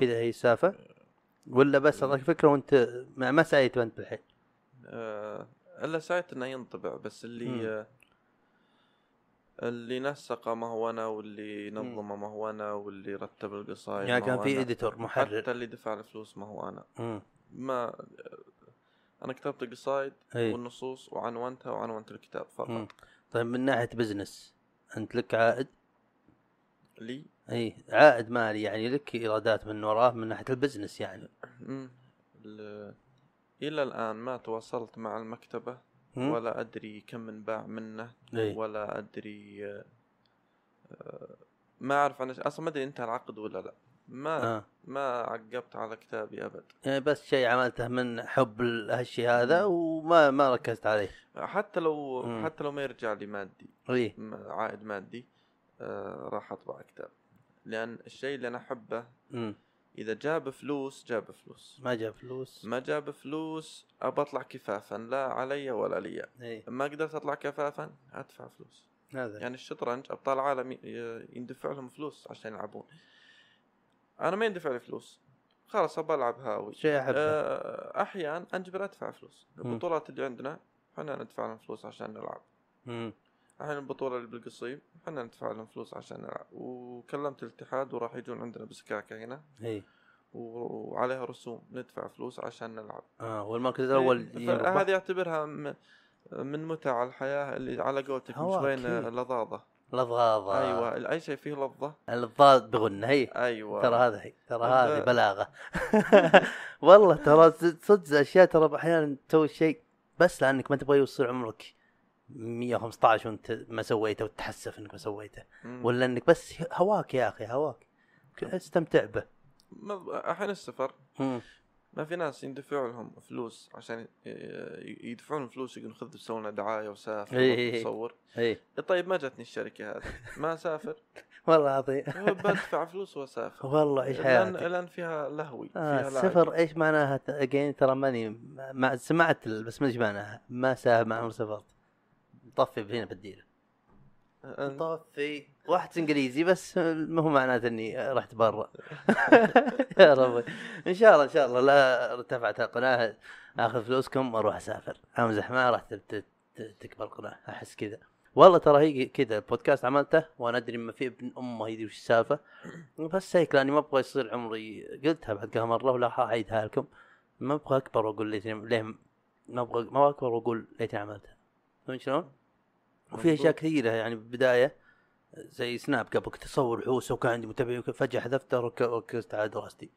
كذا هي السالفة؟ ولا بس اعطاك فكره وانت ما, ما سعيت انت بالحين آه، إلا سعيت إنه ينطبع بس مم. اللي آه، اللي نسقه ما هو أنا واللي نظمه ما هو أنا واللي رتب القصايد يعني كان في. editor حتى محرر اللي دفع الفلوس ما هو أنا مم. ما أنا كتبت القصايد إي والنصوص وعنونتها وعنونت الكتاب مم. فقط طيب من ناحية business أنت لك عائد لي إي عائد مالي يعني لك إيرادات من وراه من ناحية ال business يعني. مم. ال- إلى الآن ما تواصلت مع المكتبة؟ مم؟ ولا أدري كم انباع منه إي. ولا أدري آه، ما أعرف عن أصلا ما أدري انتهى العقد ولا لا. ما آه. ما عقبت على كتابي أبد. يعني بس شيء عملته من حب ال- هالشيء هذا وما ما ركزت عليه. حتى لو مم. حتى لو ما يرجع لي مادي إي. عائد مادي آه راح أطبع كتاب. لأن الشيء اللي أنا أحبه. إذا جاب فلوس جاب فلوس. ما جاب فلوس. ما جاب فلوس أبى أطلع كفافا لا علي ولا لي. إي. ما قدرت أطلع كفافا أدفع فلوس. هذا. يعني الشطرنج أبطال العالم يندفع لهم فلوس عشان يلعبون. أنا ما يندفع لي فلوس. خلاص أبى ألعب هاوي. شيء أحبه. آه، احيان انجبر أدفع فلوس. البطولات اللي عندنا إحنا ندفع لهم فلوس عشان نلعب. الحين البطولة اللي بالقصيم إحنا ندفع لهم فلوس عشان نلعب. وكلمت الاتحاد وراح يجون عندنا بسكاكة هنا. إي. وعليها رسوم ندفع فلوس عشان نلعب. آه والمركز الأول. فهذه اعتبرها من متع الحياة اللي على قولتك أكيد. لظاظة. لضاضة أيوه اي شيء فيه لظة. الضاد بغنة هي أيوه. ترى هذا هي ترى هذه بلاغة. والله ترى صدق أشياء ترى أحيانا تسوي شيء بس لأنك ما تبغى يوصل عمرك. 115 وانت ما سويته وتحسف انك ما سويته. ولا انك بس هواك يا أخي هواك. استمتع به. الحين السفر مم. ما في ناس يندفع لهم فلوس عشان يدفعون فلوس يقولون خذ سوي لنا دعاية وسافر إيه. وتصور اي طيب ما جتني الشركة هذه. ما أسافر. والله العظيم. بدفع فلوس وأسافر. والله عيش لأن حياتك؟ لأن فيها لهوي آه فيها. السفر إيش معناها؟ اجين ترى ماني ما سمعت بس ما إيش معناها. ما ساهم عمر سافرت طفي هنا بديله طفي. واحد إنجليزي بس ما هو معناته إني رحت برا. يا ربي. إن شاء الله إن شاء الله لا ارتفعت القناة آخذ فلوسكم وأروح أسافر. امزح ما راح تكبر القناة. أحس كذا. والله ترى هي كذا البودكاست عملته وأنا أدري ما في ابن أمه يدري وش السالفة. بس هيك لأني ما أبغى يصير عمري قلتها بعد مرة ولا أعيدها لكم. ما أبغى أكبر وأقول ليتني ليه ما أبغى ما أكبر وأقول ليتني عملتها. فهمت شلون؟ وفي أشياء كثيرة يعني بالبداية زي سناب قبل كنت أصور حوسة وكان عندي متابعين فجأة حذفته ورك- وركزت على دراستي.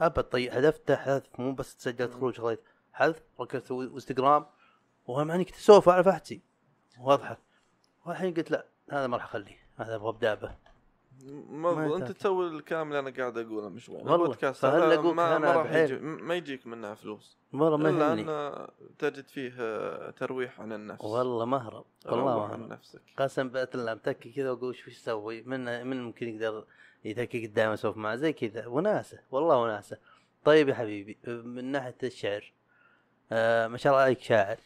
ابد طيب حذفته حذف مو بس سجلت خروج خليت حذف ركزت انستغرام وهم يعني كنت أسولف على صفحتي واضحة. والحين قلت لا هذا ما راح أخليه هذا أبغى ابدا به ما أنت. تسوي الكلام اللي أنا قاعد أقوله شوي والله، البودكاست فهل ما, ما راح؟ يجي ما يجيك منها فلوس. والله ما إلا أن تجد فيه آه، ترويح عن النفس. والله مهرب. والله عن نفسك. قسم بالله متكي كذا واقول شو أسوي من من ممكن يقدر يتكي قدام اسولف معه زي كذا. وناسة. والله وناسة. طيب يا حبيبي من ناحية الشعر آه ما شاء الله عليك شاعر.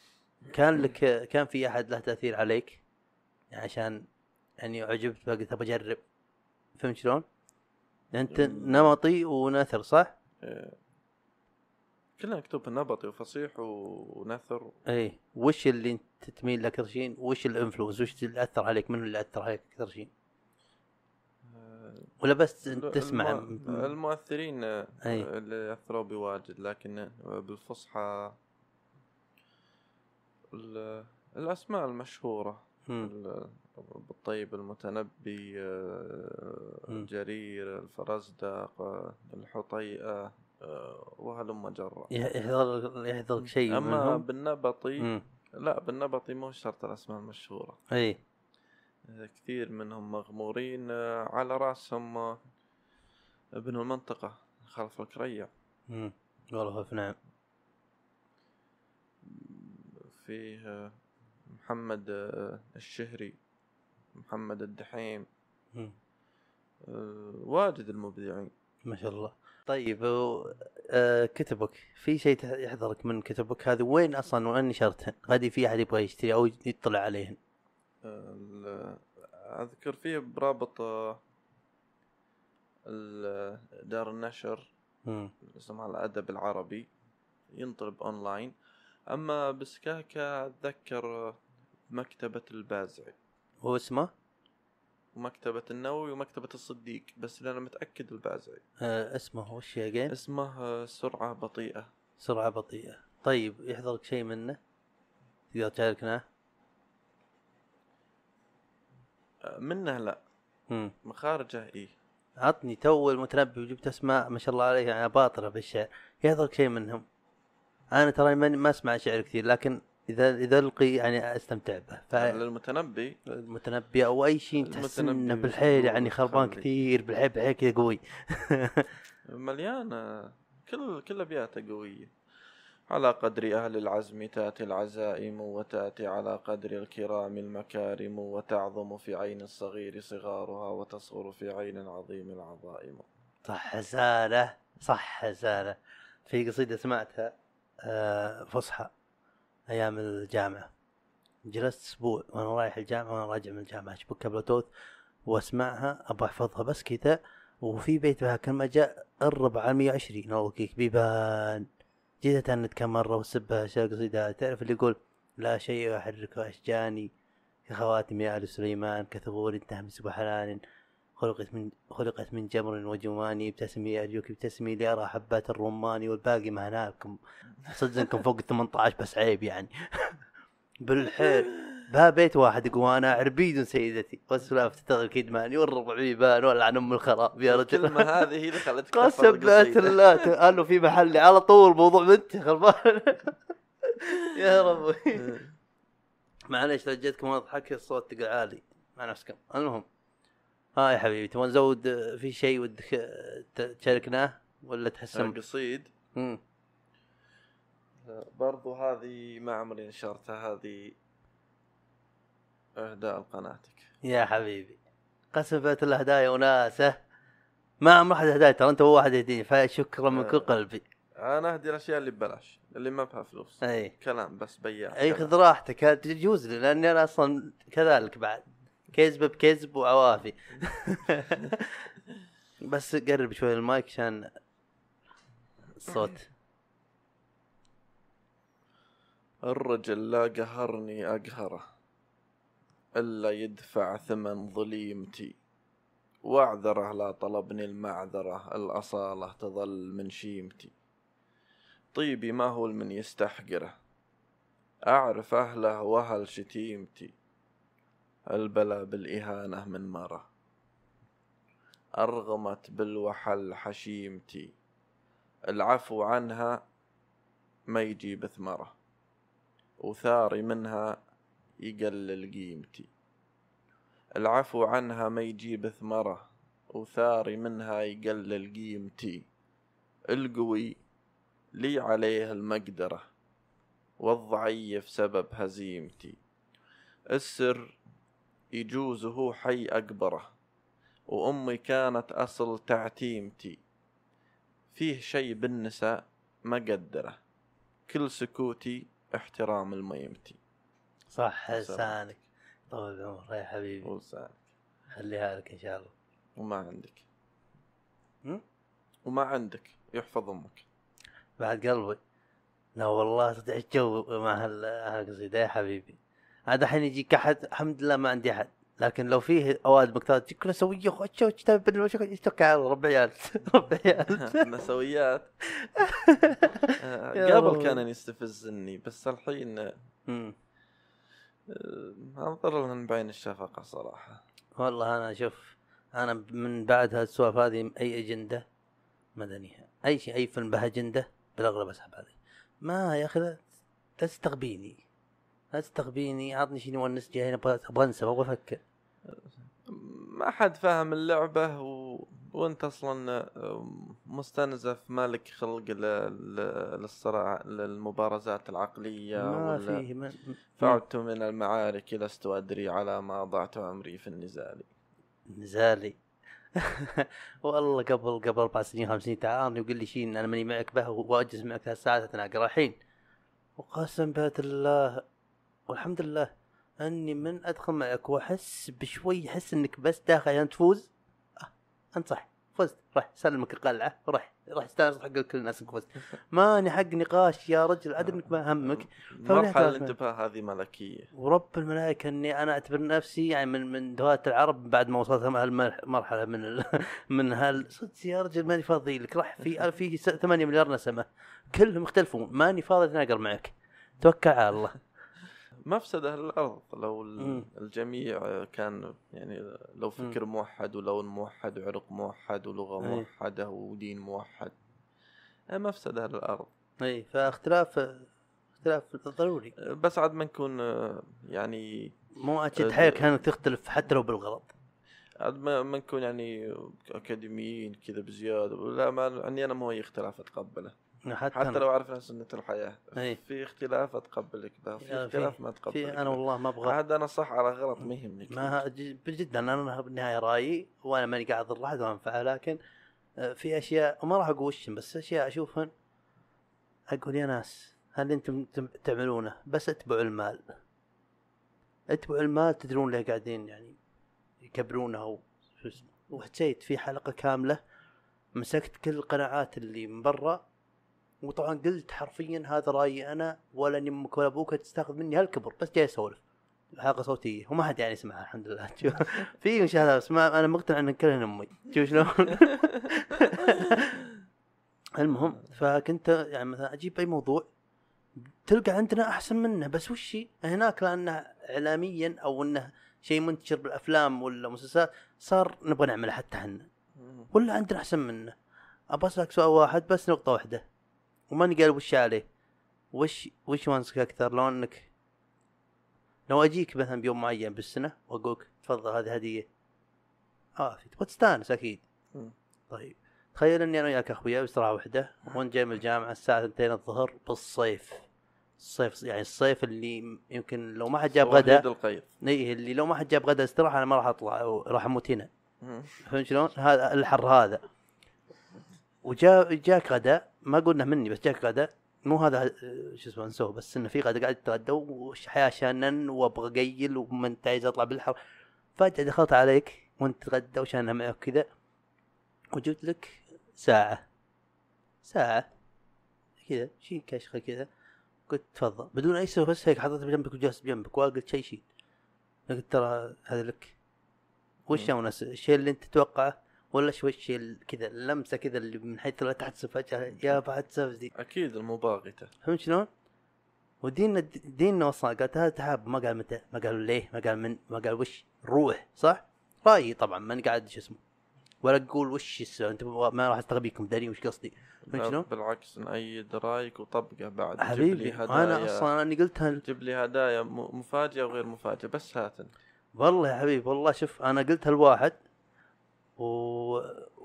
كان لك كان في أحد له تأثير عليك؟ عشان يعني عجبت فقلت ابى أجرب. فهمت شلون؟ أنت نمطي ونثر صح؟ آه، كلنا مكتوب نبطي وفصيح و- ونثر إي وش اللي أنت تميل له أكثر شيء؟ وش الانفلونس؟ وش اللي أثر عليك؟ من اللي أثر عليك أكثر شيء؟ آه، ولا بس تسمع الم- المؤثرين أي. اللي أثروا بواجد لكن آه، بالفصحى ال- الأسماء المشهورة. ال- بالطيب المتنبي آه،. جرير الفرزدق آه، الحطيئة آه، وهلم جرا يحضر يحضرك شيء أما منهم؟ بالنبطي مم. لا بالنبطي مو شرط الأسماء المشهورة. إي. كثير منهم مغمورين على رأسهم ابن المنطقة خلف الكريع مم. والله نعم. فيه محمد الشهري. محمد الدحيم. آه، واجد المبدعين. ما شاء الله. طيب. آه كتبك. في شيء يحضرك من كتبك؟ هذه وين أصلا؟ وين نشرتهن؟ غادي في أحد يبغى يشتري أو يطلع عليهن؟ أذكر فيه برابط آه، دار النشر. اسمها الأدب العربي. ينطلب أونلاين. أما بسكاكا أتذكر مكتبة البازعي. هو اسمه ومكتبة النووي ومكتبة الصديق بس اللي أنا متأكد البازعي آه اسمه وش اجين؟ اسمه آه، سرعة بطيئة سرعة بطيئة طيب يحضرك شيء منه؟ تقدر تشاركنا؟ آه، منه لا مم. مخارجه إيه عطني تو المتنبي وجبت أسماء ما شاء الله عليها يعني باطرة بالشعر يحضرك شيء منهم أنا ترى ما أسمع شعر كثير لكن اذا إذا القي يعني أستمتع به. للمتنبي. فالمتنبي أو أي شيء تحس إنه المتنبي بالحيل يعني خربان. كثير بالحيل بالحيل كذا قوي. مليانة. كل كل أبياته قوية. على قدر أهل العزم تأتي العزائم وتأتي على قدر الكرام المكارم وتعظم في عين الصغير صغارها وتصغر في عين العظيم العظائم. صح زالة صح زالة في قصيدة سمعتها آه، فصحى. أيام الجامعة. جلست أسبوع وأنا رايح الجامعة وأنا راجع من الجامعة. أشبكها بلوتوث وأسمعها أبغى أحفظها بس كذا. وفي بيتها كلمة جاء الربع على 120 والله كيك بيبان. جيت أتنت كم مرة وسبها أشياء قصيدة. تعرف اللي يقول لا شيء يحرك أشجاني كخواتم يا آل سليمان كثغور تهمس بحنان خلقت من خلقت من جمر وجمان ابتسمي أرجوك ابتسمي لارى حبات الرمان والباقي ما هناكم. صدق انكم فوق ال 18 بس عيب يعني. بالحيل. بها بيت واحد يقول أنا عربيد سيدتي. والسلاف تشتغل كدماني والربع بيبان ولا عن أم الخراب يا رجل. الكلمة هذه هي اللي خلتك قسم بالله القصيدة. قال له في محلي على طول موضوع بنتي خربان. يا ربي. معليش لو جيتكم أضحك الصوت تقع عالي مع نفسكم. المهم. ها يا حبيبي تبغى نزود آه، في شيء ودك آه، تشاركناه ولا تحسن؟ القصيد مم. برضو هذه ما عمري نشرتها هذه إهداء لقناتك. يا حبيبي قسم بالله الهدايا وناسة. ما عمر أحد هدايا ترى أنت هو واحد يهديني فشكرا من كل آه. قلبي. أنا أهدي الأشياء اللي ببلاش اللي ما فيها فلوس. أي. كلام بس بياع أي. خذ راحتك تجوز لي لأني أنا أصلا كذلك بعد. كذب بكذب وعوافي بس قرب شوي المايك عشان الصوت. الرجل لا قهرني أقهره إلا يدفع ثمن ظليمتي. واعذره لا طلبني المعذرة الأصالة تظل من شيمتي. طيبي ما هو من يستحقره أعرف أهله وأهل شتيمتي. البلا بالإهانة من مرة. أرغمت بالوحل حشيمتي العفو عنها ما يجيب ثمره وثاري منها يقلل قيمتي العفو عنها ما يجيب ثمره وثاري منها يقلل قيمتي القوي لي عليه المقدرة. والضعيف سبب هزيمتي السر يجوز هو حي أكبره وأمي كانت أصل تعتيمتي. فيه شي بالنساء ما قدره كل سكوتي احترام الميمتي. صح. لسانك طول بعمرك يا حبيبي. وسان خليها لك إن شاء الله. وما عندك؟ وما عندك. يحفظ أمك. بعد قلبي. لا والله صدق الجو مع هال- هالقصيدة يا حبيبي. عاد الحين يجيك أحد الحمد لله ما عندي أحد. لكن لو فيه أواد مقتاد تجيك كلها سوية خشوا كتاب يتوكل على الله، رب عيال رب عيال نسويات يا قبل. كان يستفزني بس الحين. انظر لهم بعين الشفقة صراحة. والله أنا شوف أنا من بعد هالسوالف هذه أي أجندة؟ مدنيه أي شيء أي فيلم به اجنده بالأغلب أسحب عليه. ما يا أخي لا تستغبيني. لا تستغبيني عطني شيء يونس جاي أبغى أبغى أنسى أبغى أفكر. ما حد فاهم اللعبة و... وأنت أصلا مستنزف مالك خلق ل... ل... للصراع للمبارزات العقلية ما ولا فيه ما فعدت من المعارك لست أدري على ما ضعت عمري في النزال. نزالي والله قبل قبل أربع سنين خمس سنين تعارني وقال لي شيء أنا ماني معك به وأجلس معك ثلاث ساعات أتناقر الحين. وقسم بهت الله والحمد لله. أني من ادخل معك وأحس بشوي أحس إنك بس داخل عشان تفوز. آه أنت صح فزت. راح سلمك القلعة. وراح راح استانس حق كل الناس إنك فزت. ماني حق نقاش يا رجل ادري إنك ما همك. مرحلة فهنا الانتباه هذه ملكية. ورب الملائكة إني أنا أعتبر نفسي يعني من من دواة العرب بعد ما وصلت هالمرحلة من ال... من هال صدق يا رجل ماني فاضي لك. راح في في س- 8 مليار نسمة. كلهم يختلفون. ماني فاضي أتناقر معك. توكل على الله. مفسدة للأرض لو مم. الجميع كان يعني لو فكر موحد ولون موحد وعرق موحد ولغة أي. موحدة ودين موحد. آه، مفسدة للأرض اي فاختلاف اختلاف ضروري. بس عاد ما نكون آه، يعني مو أكيد حيل كانت تختلف حتى لو بالغلط. عاد ما, ما نكون يعني أكاديميين كذا بزيادة. لا ما عندي أنا مو أي اختلاف اتقبله حتى, حتى. لو أعرف انها سنه الحياة إي. في اختلاف اتقبلك به في اختلاف في- ما في اتقبلك أنا به. والله ما أبغى عاد أنا صح على غلط ما يهمني ما جدا أنا بالنهايه رأيي وأنا ماني قاعد اضر احد وانفعه لكن آه، في أشياء ما راح أقول وشم بس أشياء أشوفهن أقول يا ناس هل أنتم تم- تعملونه بس اتبعوا المال اتبعوا المال تدرون ليه قاعدين يعني يكبرونه أو شو اسمه وحسيت في حلقة كاملة مسكت كل القناعات اللي من برا وطبعا قلت حرفيا هذا رأيي أنا ولا إني أمك ولا أبوك تستاخذ مني هالكبر بس جاي أسولف. حلقة صوتية وما حد يعني يسمعها الحمد لله. في مشاهدات بس ما أنا مقتنع إن كلهن أمي. شوف شلون؟ المهم فكنت يعني مثلا أجيب أي موضوع تلقى عندنا أحسن منه بس وش؟ هناك لأنه اعلاميا أو إنه شيء منتشر بالأفلام ولا مسلسلات صار نبغى نعمله حتى إحنا. ولا عندنا أحسن منه. ابى أسألك سؤال واحد بس نقطة واحدة. وماني قال وش عليه. وش وش وانسك أكثر؟ لو انك لو أجيك مثلا بيوم معين بالسنة وأقولك تفضل هذه هدية. آه في تبغى تستأنس أكيد. طيب. تخيل إني أنا وياك أخويا بسرعة واحدة وأنت جاي من الجامعة الساعة 2 الظهر بالصيف. الصيف يعني الصيف اللي يمكن لو ما حد جاب غدا القيد. اي اللي لو ما حد جاب غدا استراحة أنا ما راح أطلع راح أموت هنا. فهمت شلون؟ هذا الحر هذا. وجاء جاك غدا ما قلنا مني بس جاك غدا مو هذا آه، شو اسمه نسوه بس إنه في غدا قاعد تتغدى وحياة شانن وأبغى قيل وما أنت عايز أطلع بالحر. فجأة دخلت عليك وأنت تتغدى وشانها معك كذا وجبت لك ساعة. ساعة. كذا شيء كشخة كذا. قلت تفضل. بدون أي سبب بس هيك حطيتها بجنبك وجلست بجنبك. ولا قلت شيء شيء قلت ترى هذا لك. وش الشيء اللي أنت تتوقعه. ولا شوي ال- كذا اللمسة كذا اللي من حيث لا تحسب فجأة يا بعد سفزي أكيد المباغتة. فهمت شلون؟ وديننا ديننا وصل قالت هذا تحاب ما قال متى؟ ما قال ليه؟ ما قال من؟ ما قال وش؟ روح صح؟ رأيي طبعا ماني قاعد شو اسمه ولا تقول وش أنت ما راح أستغبيكم دارين وش قصدي؟ شلون؟ بالعكس نأيد رأيك وطبقه بعد. جيب لي حبيبي هدايا. أنا أصلا اني قلتها جيب لي هدايا مفاجئة وغير مفاجئة بس هاتن. والله يا حبيبي والله شوف أنا قلت هالواحد و...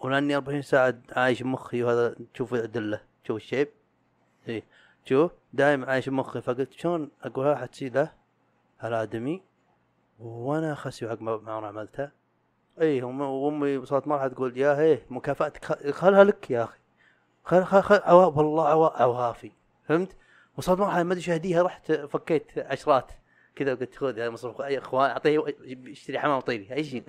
ولاني 24 ساعة عايش بمخي وهذا تشوف الادله تشوف الشيب. إيه. شوف دائما عايش بمخي فقلت شلون أقول ها حتصير له. هالادمي وأنا خسي حق ما أنا عملتها اي وأمي وصلت مرحلة تقول يا هي مكافأتك خ- خلها لك يا أخي. خل خل خل والله عوا عوافي فهمت؟ وصلت مرحلة ما أدري شو أهديها رحت فكيت عشرات. كذا قلت خذ هذا مصروف. أي إخوان أعطيه اشتري حمام طيري أي شيء.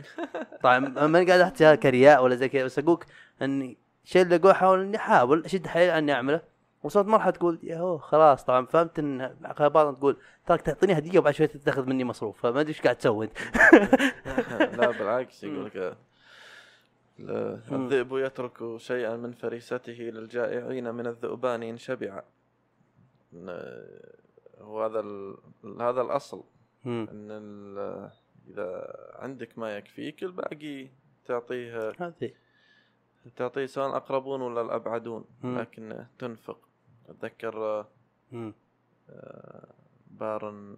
طبعا ماني قاعد أحكي كرياء ولا زي كذا بس أقولك إني الشيء اللي أقول احاول إني أحاول أشد حيلي إني أعمله. وصلت مرحلة تقول يا هو خلاص. طبعا فهمت إن بعض تقول تراك تعطيني هدية وبعد شوي تاخذ مني مصروف. فما أدري إيش قاعد تسوي. انت لا بالعكس يقول لك الذئب يترك شيئا من فريسته للجائعين من الذئبان إن شبع. وهذا ال... هذا الأصل. مم. إن. إذا عندك ما يكفيك الباقي تعطيه هذه. تعطيه سواء الأقربون ولا الأبعدون. مم. لكن تنفق. أتذكر مم. بارن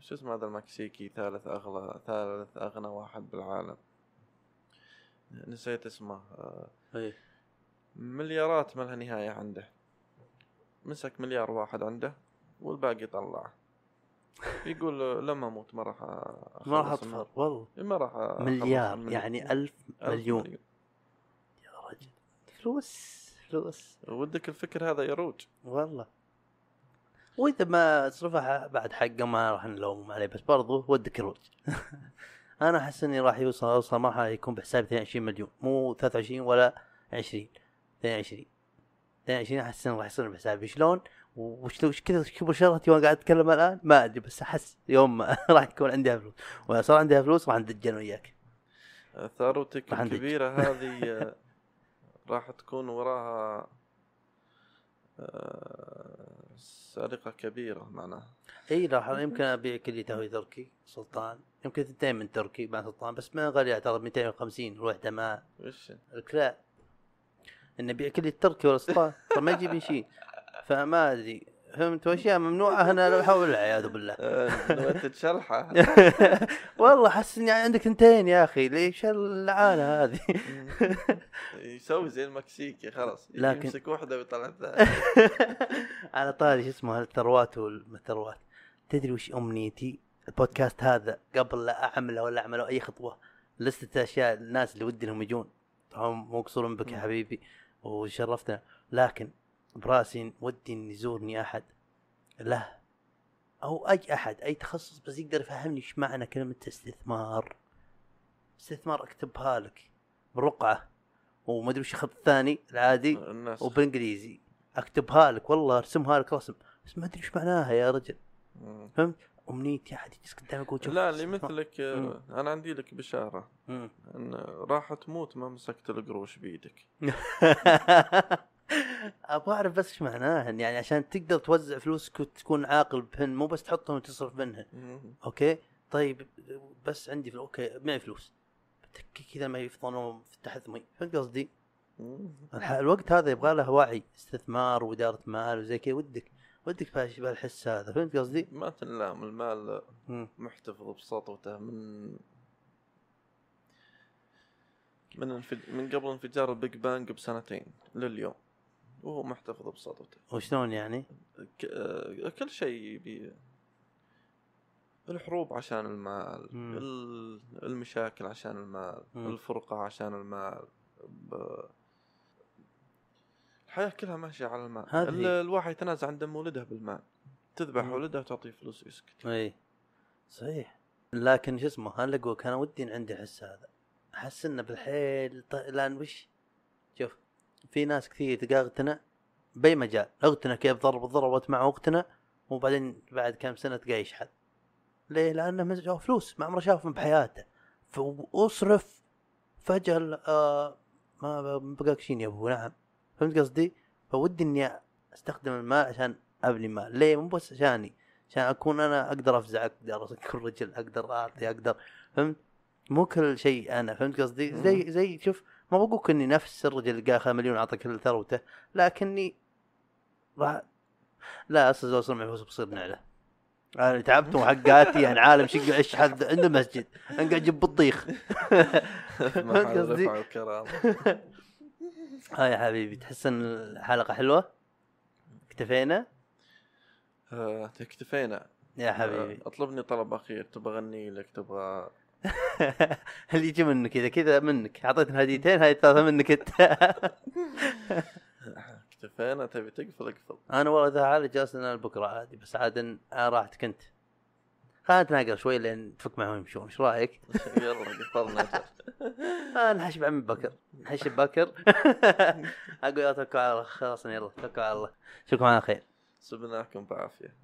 شو اسمه هذا المكسيكي؟ ثالث أغلى ثالث أغنى واحد بالعالم. نسيت اسمه. آه، مليارات ما لها نهاية عنده. مسك مليار واحد عنده. والباقي طلعه يقول لما أموت ما راح ما راح. اطفر والله. ما راح مليار. يعني ألف ألف مليون. يا رجل. فلوس فلوس. ودك الفكر هذا يروج. والله. وإذا ما تصرفها بعد حقه ما راح نلوم عليه بس برضو ودك يروج. أنا أحس إني راح يوصل اوصل مرحله يكون بحسابي 22 مليون. مو 23 ولا 20 22 22 أحس إنه راح يصير بحسابي. شلون؟ وش وش كذا كبر شغلتي وأنا قاعد أتكلم الآن؟ ما أدري بس أحس يوم راح يكون عندي فلوس. وإذا صار عندي فلوس راح ندج أنا وياك. ثروتك. الكبيرة هذه آه، راح تكون وراها آه، سرقة كبيرة معناها. إي راح يمكن أبيع كليته تركي سلطان. يمكن ثنتين من تركي مع سلطان بس ما غالي اعتقد 250 الوحده ما وش؟ لك لا إن أبيع كلية تركي ولا سلطان ترى ما يجيب شيء. فما أدري. فهمت؟ واشياء ممنوعة أنا لا حول ولا عياذ بالله. آه، تتشلحه والله حس إني عندك ثنتين يا أخي. ليش اللعانه هذه؟ يسوي زي المكسيكي خلاص. لكن- يمسك واحدة ويطلع الثانية على طاري شو اسمه الثروات والثروات تدري وش أمنيتي؟ البودكاست هذا قبل لا أعمله ولا أعمله أي خطوة لستة أشياء الناس اللي ودي إنهم يجون. هم مو بك يا. حبيبي. وشرفتنا. لكن براسي ودي ان يزورني أحد. له أو أي أحد أي تخصص بس يقدر يفهمني إيش معنى كلمة استثمار. استثمار أكتبها لك بالرقعه وما أدري وش الخط الثاني العادي الناس وبالانجليزي أكتبها لك والله أرسمها لك رسم بس ما أدري إيش معناها يا رجل. مم. أمنيتي أحد يجلس ويقول شوف لا اللي. مثلك آه، أنا عندي لك بشارة. مم. إن راح تموت ما مسكت القروش بيدك. أبغى اعرف بس إيش معناها يعني عشان تقدر توزع فلوسك وتكون عاقل بهن مو بس تحطهم وتصرف منها مم. أوكي؟ طيب بس عندي فلوس أوكي معي فلوس. كذا ما يفضلون تحت مي. فهمت قصدي؟ الوقت هذا يبغى له وعي استثمار وإدارة مال وزي كذا. ودك ودك بهالحس هذا. فهمت قصدي؟ ما تنلام المال. محتفظ بسطوته من من انفج... من قبل انفجار ال Big Bang بسنتين لليوم. وهو محتفظ بسطوته وشلون يعني؟ ك... آه، كل شيء بي... الحروب عشان المال مم. ال- المشاكل عشان المال مم. الفرقة عشان المال ب... الحياة كلها ماشية على المال ال... الواحد يتنازع عن دم ولده بالمال تذبح مم. ولده وتعطيه فلوس ويسكت إي صحيح لكن شو اسمه أنا أقول أنا ودي عندي الحس هذا أحس إنه بالحيل ط... لأن وش شوف في ناس كثير تلقى اغتنى بأي مجال اغتنى كيف ضرب ضربت معه اغتنى وبعدين بعد كم سنة تلقاه يشحذ ليه؟ لأنه مز- جاه فلوس ما عمره شافهم بحياته فاصرف فجأة آه ما بقاك شين يا ابو نعم فهمت قصدي؟ فودي إني أستخدم المال عشان أبني مال ليه؟ مو بس عشاني عشان أكون أنا أقدر أفزع أقدر اكون رجل أقدر أعطي أقدر فهمت؟ مو كل شيء أنا فهمت قصدي؟ زي زي شوف ما بقولك إني نفس الرجل اللي قال مليون اعطى كل ثروته لكني راح لا أصلا اوصل معي فلوس بصير نعلة أنا تعبت وحقاتي يعني عالم شق اشحذ عنده مسجد أنا قاعد أجيب بطيخ محل قصدي؟ ها يا حبيبي تحس ان الحلقة حلوة؟ اكتفينا؟ اكتفينا يا حبيبي آه، أطلبني طلب أخير تبغى اغني لك تبغى اللي يجي منك؟ كذا كذا منك. اعطيتنا هديتين هاي الثالثه منك أنت. اكتفينا تبي تقفل اقفل. أنا والله إذا عاد جالس أنا بكرة عادي بس عاد راحتك أنت. خلينا نتناقل شوي لين تفك معهم يمشون. إيش رأيك؟ يلا قفلنا. آه نحش بعم بكر نحش بكر أقول يا توكل على الله. خلاص يلا توكل على الله. اشوفكم على خير. سبناكم بعافية.